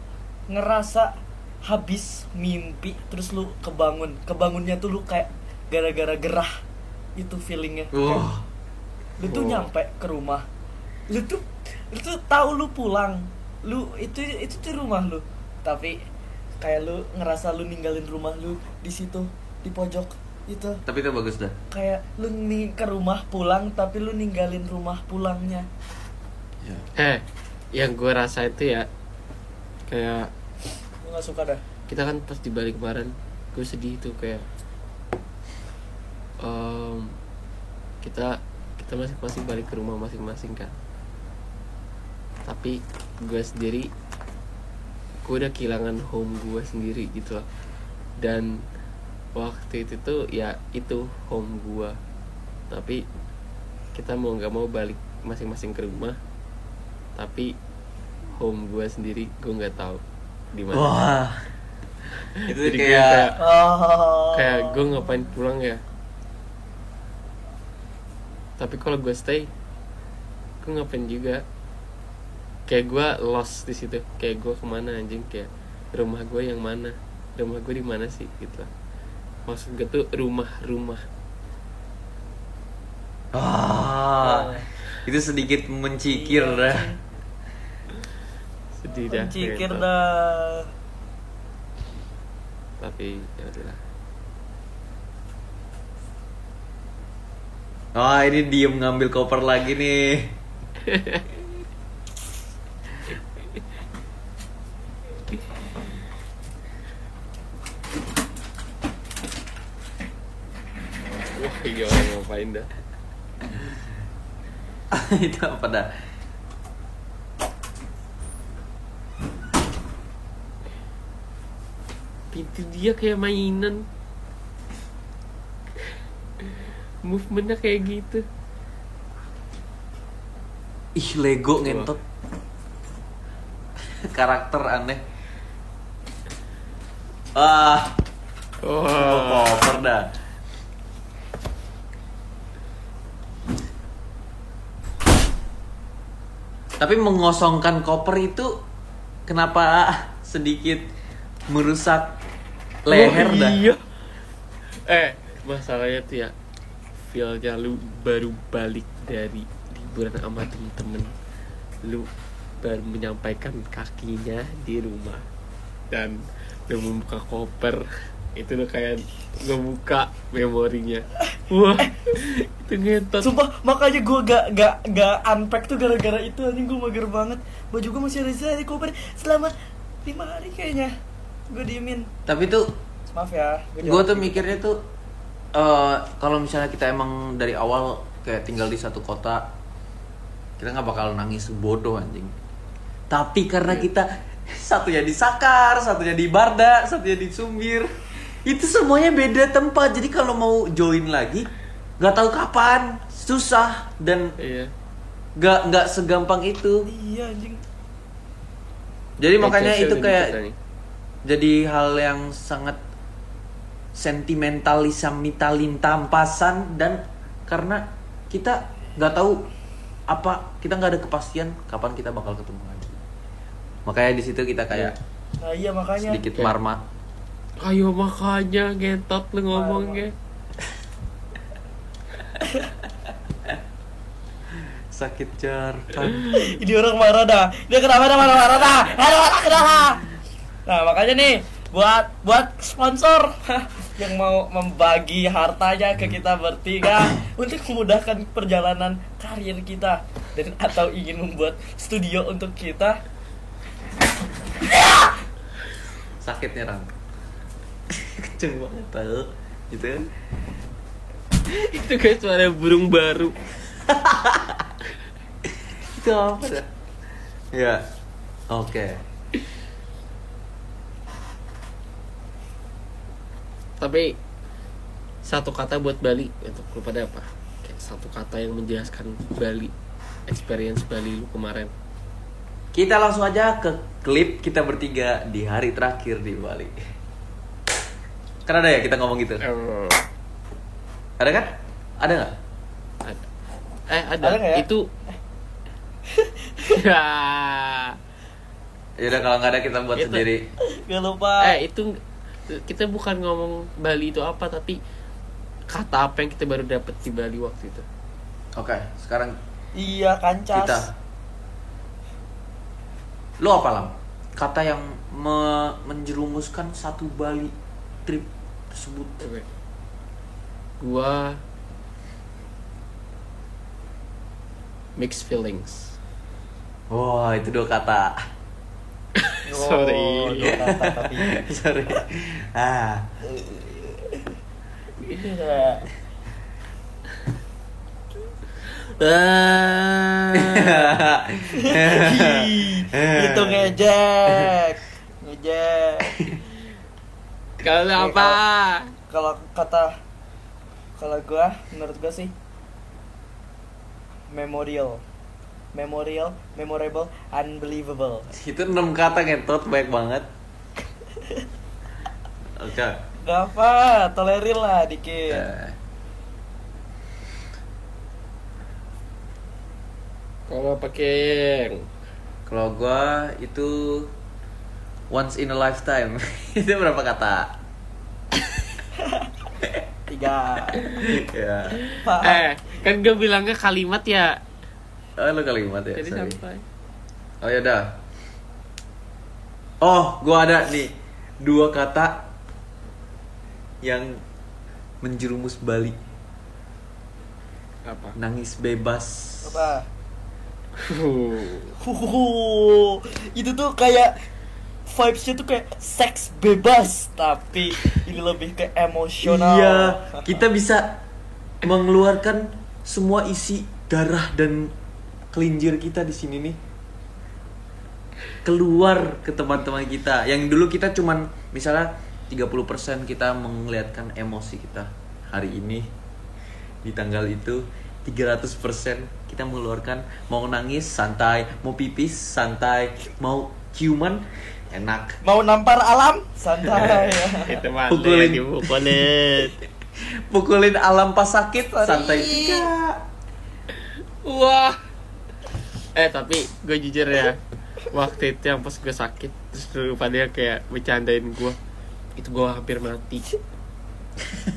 ngerasa habis mimpi terus lu kebangun kebangunnya tuh lu kayak gara-gara gerah itu feelingnya. Wah. lu tuh Oh. nyampe ke rumah lu tuh lu tuh tahu lu pulang. Lu itu itu tuh rumah lu. Tapi kayak lu ngerasa lu ninggalin rumah lu di situ di pojok itu. Tapi itu bagus dah. kayak lu nih ke rumah pulang tapi lu ninggalin rumah pulangnya. Eh yang gue rasa itu ya kayak lu nggak suka dah? kita kan pas di balik kemarin gue sedih tuh kayak em, kita kita masing-masing balik ke rumah masing-masing kan. Tapi gue sendiri gue udah kehilangan home gue sendiri gitu loh. Dan waktu itu tuh ya itu home gue tapi kita mau nggak mau balik masing-masing ke rumah tapi home gue sendiri gue nggak tahu di mana. Wah. itu Jadi kayak kayak oh. kayak gue ngapain pulang ya tapi kalau gue stay gue ngapain juga? Kayak gue lost di situ. Kayak gue ke mana anjing? Kayak rumah gue yang mana? Rumah gue di mana sih? Gitu maksud gue tuh rumah-rumah. Ah. Itu sedikit mencikir dah. sedih dah Mencikir gitu. dah. Tapi ya udahlah Oh, ini diem ngambil koper lagi nih. wah iya orang ngapain dah itu apa dah? pintu dia kayak mainan movementnya kayak gitu Ih, Lego ngentot. Karakter aneh. Ah, oh oh. koper dah. Tapi mengosongkan koper itu kenapa sedikit merusak leher Oh, dah? iya. Eh, masalahnya tuh ya feelnya lu baru balik dari liburan sama temen-temen. Lu baru menyampaikan kakinya di rumah. Dan lu membuka koper itu lu kayak ngebuka memorinya. Wah itu ngentot Sumpah makanya gue gak, gak, gak unpack tuh gara-gara itu anjing gue mager banget. Baju gue masih ada di koper selama lima hari kayaknya. Gue diemin. Tapi tuh Maaf ya gue tuh mikirnya tuh eh kalau misalnya kita emang dari awal kayak tinggal di satu kota kita nggak bakal nangis bodoh anjing. Tapi karena kita satunya di Sakar satunya di Barda satunya di Sumbir itu semuanya beda tempat. Jadi kalau mau join lagi nggak tahu kapan susah dan iya. nggak nggak segampang itu. Iya anjing. Jadi makanya itu kayak jadi hal yang sangat sentimentalisamitalin tampasan dan karena kita nggak tahu apa kita nggak ada kepastian kapan kita bakal ketemu lagi. Makanya di situ kita kayak Nah iya makanya. sedikit marmat ayo makanya ngentot lu ngomongnya. Sakit jar kan Ini orang marah dah. Dia kenapa dah marah-marah dah? Aduh, marah kenapa? Nah, makanya nih buat buat sponsor. Yang mau membagi hartanya ke kita bertiga untuk memudahkan perjalanan karir kita dan atau ingin membuat studio untuk kita. Sakitnya ram. Kenceng banget tau gitu kan? Itu kayak suara burung baru. Itu apa ya oke tapi satu kata buat Bali untuk lu pada apa? Kayak satu kata yang menjelaskan Bali experience Bali lu kemarin. Kita langsung aja ke klip kita bertiga di hari terakhir di Bali. Kan ada ya kita ngomong gitu? Ada kan? Ada nggak? Ada. Eh ada, Ada nggak ya? itu. Ya. Ya udah kalau nggak ada kita buat Itu. sendiri. Gak lupa. eh itu kita bukan ngomong Bali itu apa tapi kata apa yang kita baru dapet di Bali waktu itu oke sekarang Iya, kancas. kita lo apa lam kata yang me- menjerumuskan satu Bali trip tersebut Oke. Gua mixed feelings. wah itu dua kata Sorry. kata, tapi sorry ah Iya. Ih, itu ngejek. Ngejek. Kalau apa? Kalau kata kalau gua menurut gua sih memorial. Memorial, memorable, unbelievable. itu enam kata ngetot baik banget oke Gak apa, tolerir lah dikit. Kalau pakai kalau gua itu once in a lifetime itu berapa kata Tiga. ya Pak. eh kan gue bilangnya kalimat ya. Oh lu kalimat ya Jadi sorry. sampai. oh ya dah oh gua ada nih dua kata yang menjerumus Bali Apa? nangis bebas Apa? Huh. Huhuhu. Itu tuh kayak vibesnya tuh kayak seks bebas tapi ini lebih ke emosional. Iya, kita bisa mengeluarkan semua isi darah dan kelinjir kita di sini nih. Keluar ke teman-teman kita. Yang dulu kita cuman misalnya 30% kita melihatkan emosi kita. Hari ini di tanggal itu 300% kita mengeluarkan mau nangis santai, mau pipis santai, mau ciuman enak. Mau nampar alam santai. Itu malah Pukulin. dipukulin. Pukulin alam pas sakit santai juga. Wah. Eh tapi gue jujur ya waktu itu yang pas gue sakit terus dulu pada kayak bercandain gue itu gue hampir mati.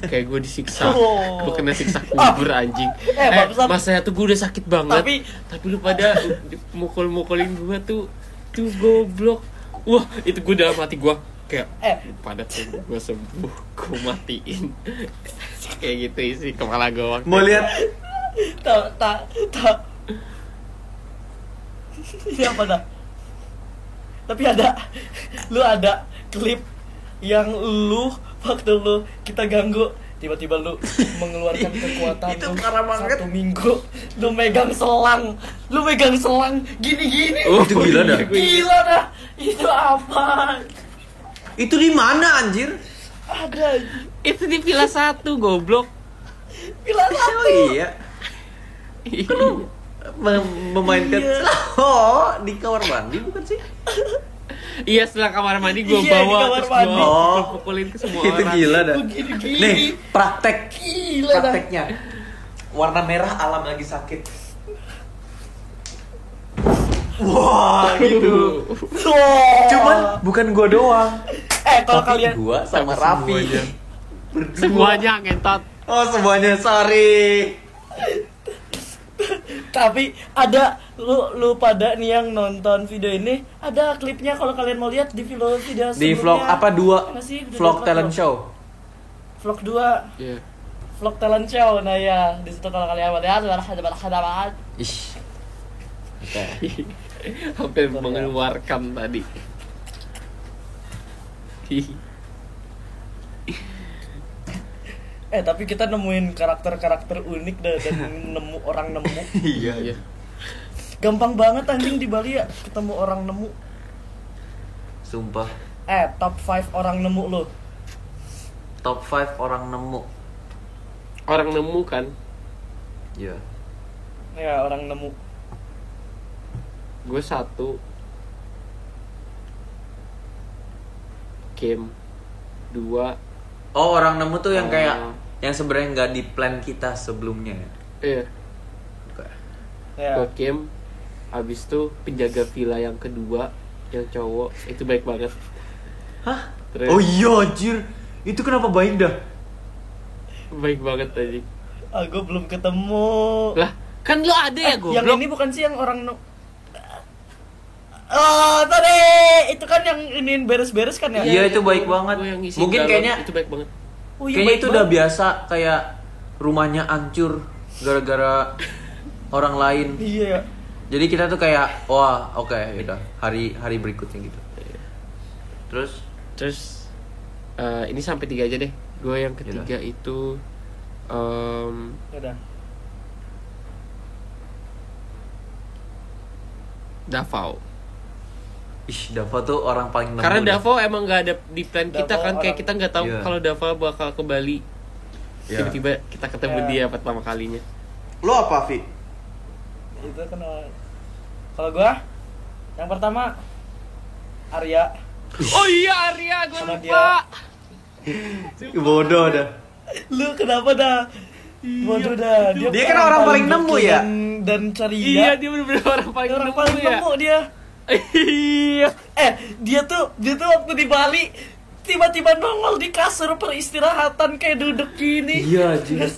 Kayak gue disiksa. Oh. gue kena siksa kubur anjing. Eh, eh, barusan- masanya tuh gue udah sakit banget. Tapi- tapi lu pada mukul-mukulin gue tuh tuh goblok. Wah itu gue dalam hati gue kayak Eh. pada tuh gue sembuh. Gue matiin. Kayak gitu isi kepala gue waktu Mau lihat? Tak tak tak. Ini apa dah? Tapi ada, lu ada klip yang lu waktu lu kita ganggu tiba-tiba lu mengeluarkan kekuatan Itu lu parah banget. satu minggu. Lu megang selang. Lu megang selang. Gini-gini. Oh, itu gila dah. gila dah. Itu apa? Itu di mana anjir? ada. Itu di villa satu goblok. Bila Oh iya. Kan Mem- memainkan Iya. Oh, di kamar mandi bukan sih? Iya setelah kamar mandi gue Iya, di bawa kamar terus mandi. gue Oh. pukulin ke semua Itu orang. gila dah. Nih, praktek. gila dah Prakteknya. Warna merah alam lagi sakit. Wah, gitu. Oh. Cuman bukan gua doang. eh kalau Tapi kalian gua sama Tapi Raffi. semuanya. Berdua. Semuanya ngentot. Oh, semuanya sorry. Tapi ada lu lu pada nih yang nonton video ini ada klipnya kalau kalian mau lihat di video video Di vlog apa dua? Sih? Vlog talent vlog. show. Vlog 2 Iya. vlog talent show nah ya di situ kalau kalian mau lihat ada ada ada ada Ish. Hampir mengeluarkan tadi. eh tapi kita nemuin karakter-karakter unik dah dan nemu orang nemu Iya. Iya. gampang banget anjing di Bali ya ketemu orang nemu Sumpah. eh top 5 orang nemu lo Top 5 orang nemu. Orang nemu kan. Iya. ya orang nemu Gue satu. Game. Dua. Oh, orang nemu tuh yang kayak Oh. Yang sebenarnya nggak di plan kita sebelumnya ya. Iya. ya Gue game. Habis itu penjaga villa yang kedua yang cowok itu baik banget. Hah? Terus Oh iya anjir. Itu kenapa baik dah? baik banget tadi. ah gue belum ketemu Lah, kan lo ada ya Eh, gue. yang ini bukan sih yang orang nemu Oh, tadi itu kan yang iniin beres-beres kan ya? Iya, itu baik banget. Mungkin galon, kayaknya- itu baik banget. Oh, iya, Kayaknya itu udah biasa kayak rumahnya hancur gara-gara orang lain. Iya. ya. Jadi kita tuh kayak wah oke udah hari hari berikutnya gitu. Terus Terus eh, ini sampai tiga aja deh. Gue yang ketiga itu em, Udah. Davao. Ih Dava tuh orang paling nemu Karena dah. Davao emang nggak ada di plan kita Davao kan kayak orang- kita nggak tahu Iya. kalau Davao bakal ke Bali. Iya. Tiba-tiba kita ketemu Iya. dia pertama kalinya. Lo apa, Vi? Itu uh, kalau gua yang pertama Arya. Oh iya Arya, gue Sama lupa. Bodoh dah. Lu kenapa dah? Waduh dah. Dia kan orang paling nemu ya? Dan, dan ceria. Iya dia bener-bener orang paling orang nemu paling ya. nemu dia. Iya. Eh, dia tuh dia tuh waktu di Bali tiba-tiba nongol di kasur peristirahatan kayak duduk gini. Iya. Terus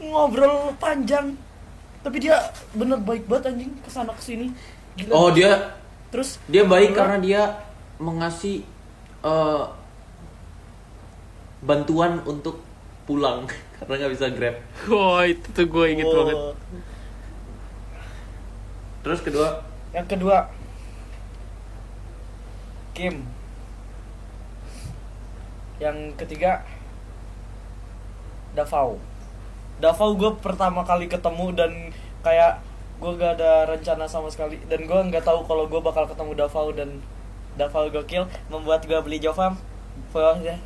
ngobrol panjang. Tapi dia bener baik banget anjing ke sana ke sini. Gila. Oh, dia Terus dia baik karena dia mengasih eh, bantuan untuk pulang karena nggak bisa grab. Wah itu tuh gue inget oh, banget. Terus kedua Yang kedua Kim. Yang ketiga Davao. Davao gue pertama kali ketemu dan kayak gue gak ada rencana sama sekali dan gue nggak tahu kalau gue bakal ketemu Davao dan Davao gokil membuat gue beli Jovam. ya.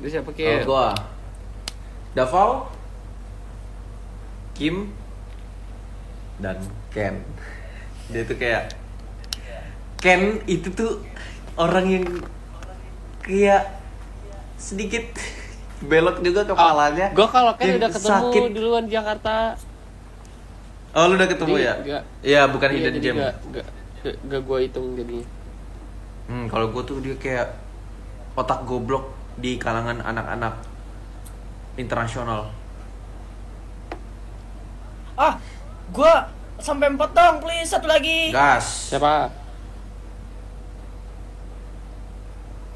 Dia siapa kayak? gua Davao, Kim, dan Ken. Dia tuh kayak Ken itu tuh orang yang kayak sedikit belok juga kepalanya. Gue kalau Dan udah ketemu sakit. duluan di Jakarta. Oh, lu udah ketemu Jadi ya? nggak- Iya, bukan Iya, hidden gem. Gak, gak, gak, gak gue hitung jadinya. Hmm, kalau gue tuh dia kayak otak goblok di kalangan anak-anak internasional. Ah, gue sampai empat dong, please satu lagi. Gas. Siapa?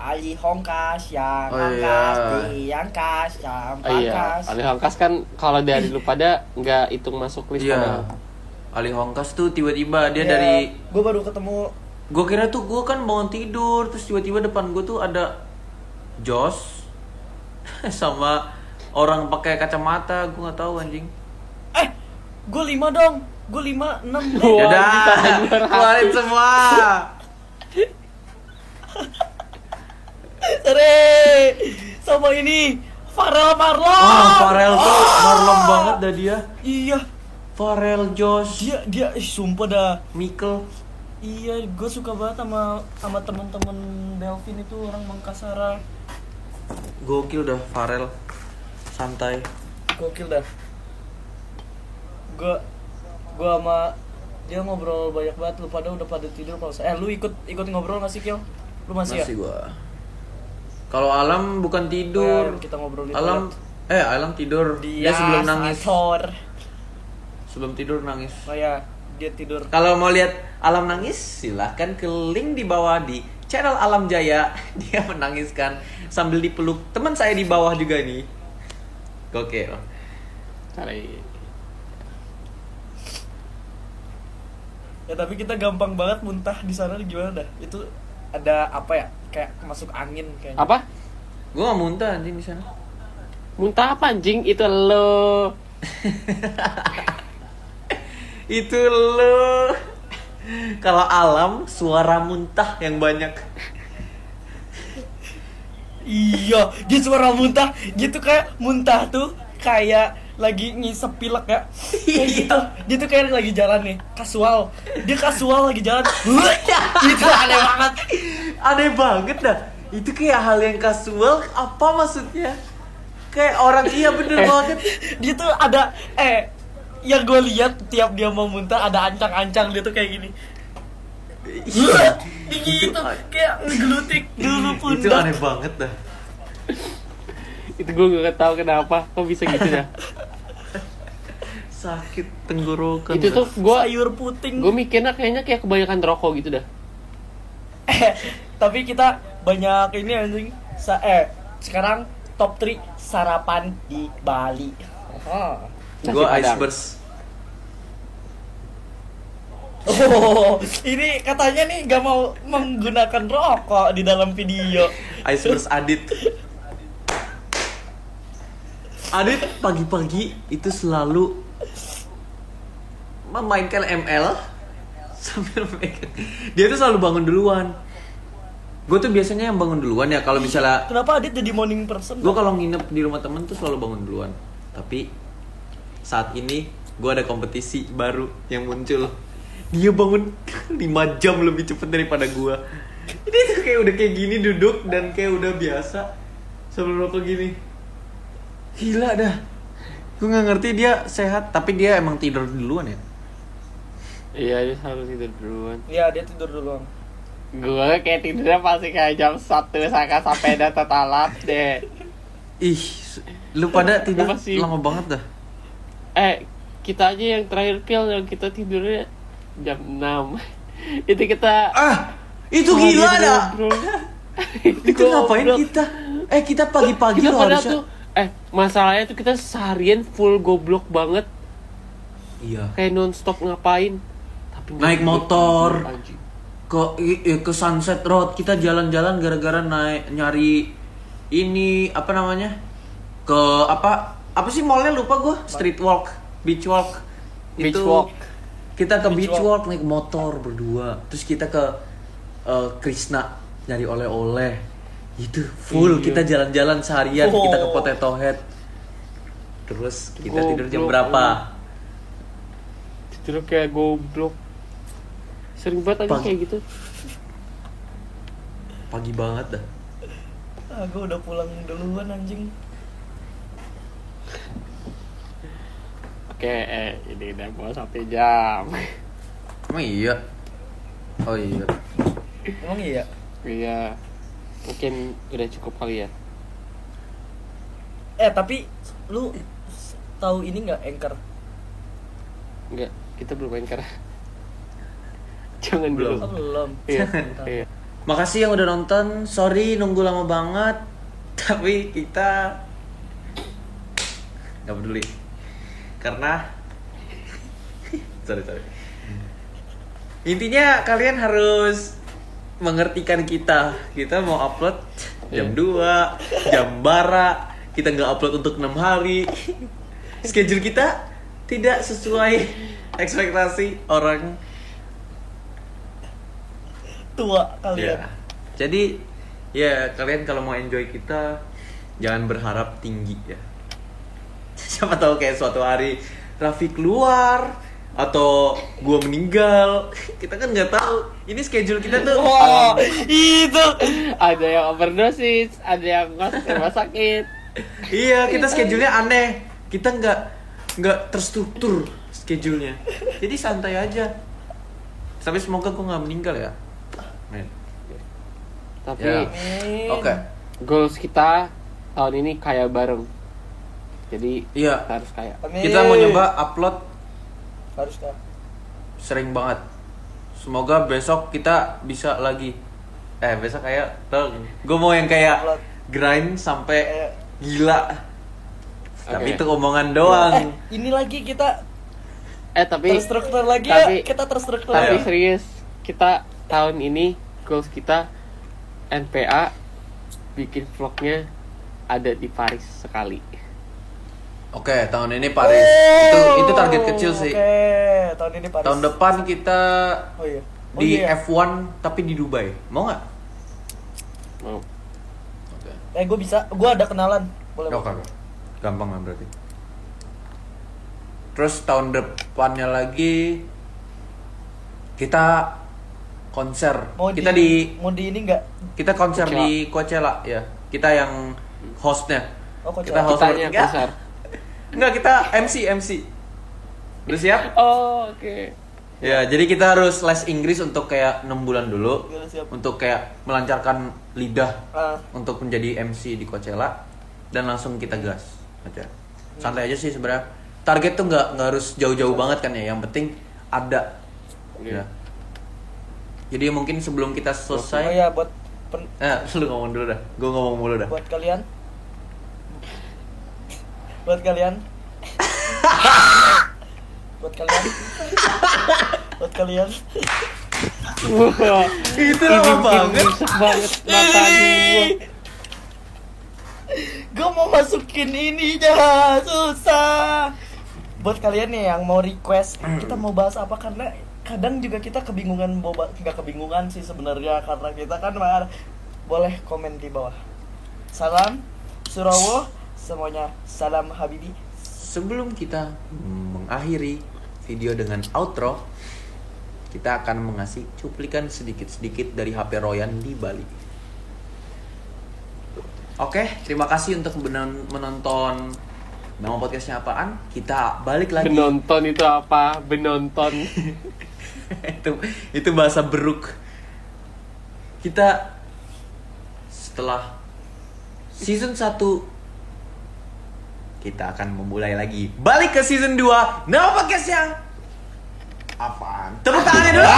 Ali Hongkas yang Oh, angkas, iya. yang kas, yang Oh iya. Ali Hangkas kan kalau dari lu pada nggak hitung masuk list Iya. padahal. Ali Hongkas tuh tiba-tiba dia Ya, dari gue baru ketemu gue kira tuh gue kan bangun tidur terus tiba-tiba depan gue tuh ada Jos sama orang pakai kacamata gue nggak tahu anjing. eh gue lima dong gue lima enam Ya udah, ratus. keluarin semua. Tere sama ini Farel Marlon Wah, Farel tuh Oh. marlem banget dah dia. iya Farel, Jos, dia dia ih, sumpah dah Mikel. iya gue suka banget sama sama temen-temen Delvin itu orang Mangkasara Gokil dah Farel. Santai. gokil dah gue gue sama dia ngobrol banyak banget lu pada udah pada tidur kalau saya eh lu ikut ikut ngobrol gak sih Kil lu masih, Masih ya gua. Kalau Alam bukan tidur. Ya, kita ngobrol di Alam eh Alam tidur. dia Dia sebelum nangis. Sator. sebelum tidur nangis. Oh ya, dia tidur. Kalau mau lihat Alam nangis, silahkan ke link di bawah di channel Alam Jaya. Dia menangiskan sambil dipeluk teman saya di bawah juga nih. Gokil. Cari Ya tapi kita gampang banget muntah di sana gimana dah? Itu ada apa ya? Kayak masuk angin kayaknya. apa? Gue gak muntah anjing di sana. Muntah apa anjing? Itu lo. Itu lo. Kalau alam suara muntah yang banyak. Iya, dia suara muntah gitu kayak muntah tuh kayak lagi ngisep pilek ya. Kayak gitu. Dia tuh kayak lagi jalan nih, kasual. Dia kasual lagi jalan. itu aneh banget. Aneh banget dah. Itu kayak hal yang kasual apa maksudnya? Kayak orang iya bener banget. Dia tuh ada eh yang gue lihat tiap dia mau muntah ada ancang-ancang dia tuh kayak gini. gitu kayak ngegelutik dulu Itu pundak. aneh banget dah. Itu gue gak tau kenapa. Kok bisa gitu dah? Sakit tenggorokan. itu tuh gue sayur puting. gue mikirnya kayaknya kayak kebanyakan rokok gitu dah. Eh, tapi kita banyak ini anjing. Sa eh, sekarang top 3 sarapan di Bali. Gue Nasi ice Padang. burst. Oh, ini katanya nih gak mau menggunakan rokok di dalam video. Ice burst Adit. Adit pagi-pagi itu selalu memainkan ML sambil megang. Dia tuh selalu bangun duluan. Gue tuh biasanya yang bangun duluan ya kalau misalnya Kenapa Adit jadi morning person? gue kalau nginep di rumah temen tuh selalu bangun duluan. Tapi saat ini gue ada kompetisi baru yang muncul. Dia bangun 5 jam lebih cepet daripada gue. Ini tuh kayak udah kayak gini duduk dan kayak udah biasa sebelum rokok gini. Gila dah. Gue nggak ngerti dia sehat tapi dia emang tidur duluan ya. Iya, dia harus tidur duluan. Iya, dia tidur duluan. Gue kayak tidurnya pasti kayak jam 1 saka sampai data talat deh. Ih, lu pada tidur Kenapa sih? lama banget dah. Eh, kita aja yang terakhir kill yang kita tidurnya jam 6. Itu kita Ah, itu gila dah. Itu ngapain kita? Eh kita pagi-pagi loh harusnya. tuh eh masalahnya tuh kita seharian full goblok banget Iya. kayak nonstop ngapain tapi Naik motor. anjing. ke ke Sunset Road kita jalan-jalan gara-gara naik nyari ini apa namanya ke apa apa sih mallnya lupa gue street walk beach walk Beach walk. kita ke Beach beach, walk. naik motor berdua terus kita ke eh, Krishna nyari oleh-oleh itu full Iya. kita jalan-jalan seharian Oh. kita ke Potato Head. Terus kita tidur jam berapa? Tidur kayak goblok. Sering banget aja kayak gitu. Pagi banget dah. Ah, gue udah pulang duluan anjing. oke eh ini udah mau satu jam. Emang iya? Oh iya. Emang iya? iya mungkin udah cukup kali ya Eh, tapi lu tahu ini nggak Anchor? enggak kita belum karena jangan Belum. Oh, dulu belum. iya iya Makasih yang udah nonton. Sorry nunggu lama banget. Tapi kita nggak peduli. Karena sorry sorry. Intinya kalian harus mengertikan kita. Kita mau upload jam 2, jam bara. Kita nggak upload untuk enam hari. Schedule kita tidak sesuai ekspektasi orang Tua kalian. Ya. Jadi ya kalian kalau mau enjoy kita jangan berharap tinggi ya. Siapa tahu kayak suatu hari Raffi keluar atau gua meninggal. Kita kan nggak tahu. Ini schedule kita tuh. Wah, itu. ada yang overdosis ada yang masuk rumah sakit Iya, kita schedule-nya aneh. Kita nggak nggak terstruktur schedule-nya. Jadi santai aja. Tapi semoga gua nggak meninggal ya. Men. tapi Ya. Amin. Oke. goals kita tahun ini kaya bareng jadi Iya. kita harus kaya Amin. Kita mau nyoba upload harus kak sering banget. Semoga besok kita bisa lagi. Eh besok kayak gue mau yang kayak grind sampai Eh. gila. Tapi Oke. itu omongan eh doang ini lagi kita eh tapi terstruktur lagi tapi- ya kita terstruktur tapi Ayo. serius kita tahun ini goals kita NPA bikin vlognya ada di Paris sekali oke tahun ini Paris. Itu itu target kecil sih. Oh, oke tahun ini Paris. Tahun depan kita oh iya. Oh, di iya. F1 tapi di Dubai. Mau nggak? Mau. Oke. Eh gue bisa. Gue ada kenalan. Boleh Oke, oke. gampang lah berarti. Terus tahun depannya lagi kita konser. Mau kita di, di mau di ini enggak kita konser Coachella. di Coachella. Ya. Kita yang hostnya. Oh kita Coachella. host kitanya bertiga. konser enggak kita MC MC udah siap? Oh oke. Ya jadi kita harus les Inggris untuk kayak enam bulan dulu. Iya, siap. untuk kayak melancarkan lidah Ah, untuk menjadi MC di Coachella. Dan langsung kita gas aja. Santai aja sih sebenarnya. Target tuh nggak nggak harus jauh-jauh banget kan ya. Yang penting ada. Iya. ya. Jadi mungkin sebelum kita oh selesai iya buat pen- eh lu ngomong dulu dah. Gue ngomong mulu dah. Buat kalian buat kalian. Buat kalian. Buat kalian. Wah, itu ini lama banget. banget mata gua. gue mau masukin ininya. Susah. Buat kalian nih yang mau request kita mau bahas apa? Karena kadang juga kita kebingungan mau ba- nggak kebingungan sih sebenarnya. Karena kita kan boleh komen di bawah. Salam Surawo semuanya salam Habibi sebelum kita mengakhiri video dengan outro kita akan mengasih cuplikan sedikit-sedikit dari HP Royan di Bali Oke, terima kasih untuk benon- menonton Nama podcastnya apaan? Kita balik lagi Benonton itu apa? Benonton. itu itu bahasa beruk kita setelah season 1 kita akan memulai lagi balik ke season 2 nama podcastnya apaan tepuk tangannya dulu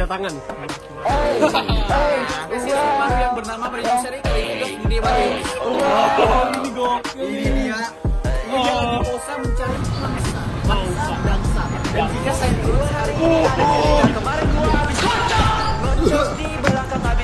kedatangan. Hari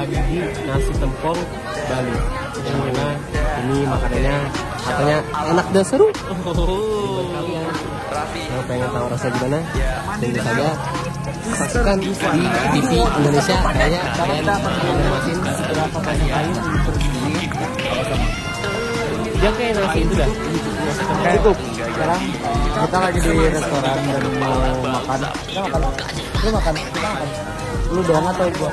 lagi di nasi tempong Bali. Yang mana ini makanannya katanya enak dan seru. Kalian yang pengen tahu rasa gimana? Tunggu saja. Saksikan di TV Indonesia kayaknya kalian masing berapa kali lain Jangan kayak nasi itu dah. Cukup. Sekarang kita lagi di restoran dan mau makan. Kita makan. Lu makan. Kita makan. Lu doang atau gua?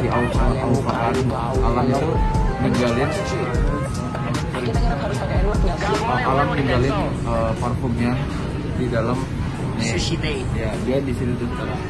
si Alfa Alfa Alam itu ninggalin Alam ninggalin eh, parfumnya di dalam. Sushi ya dia di situ tuh sekarang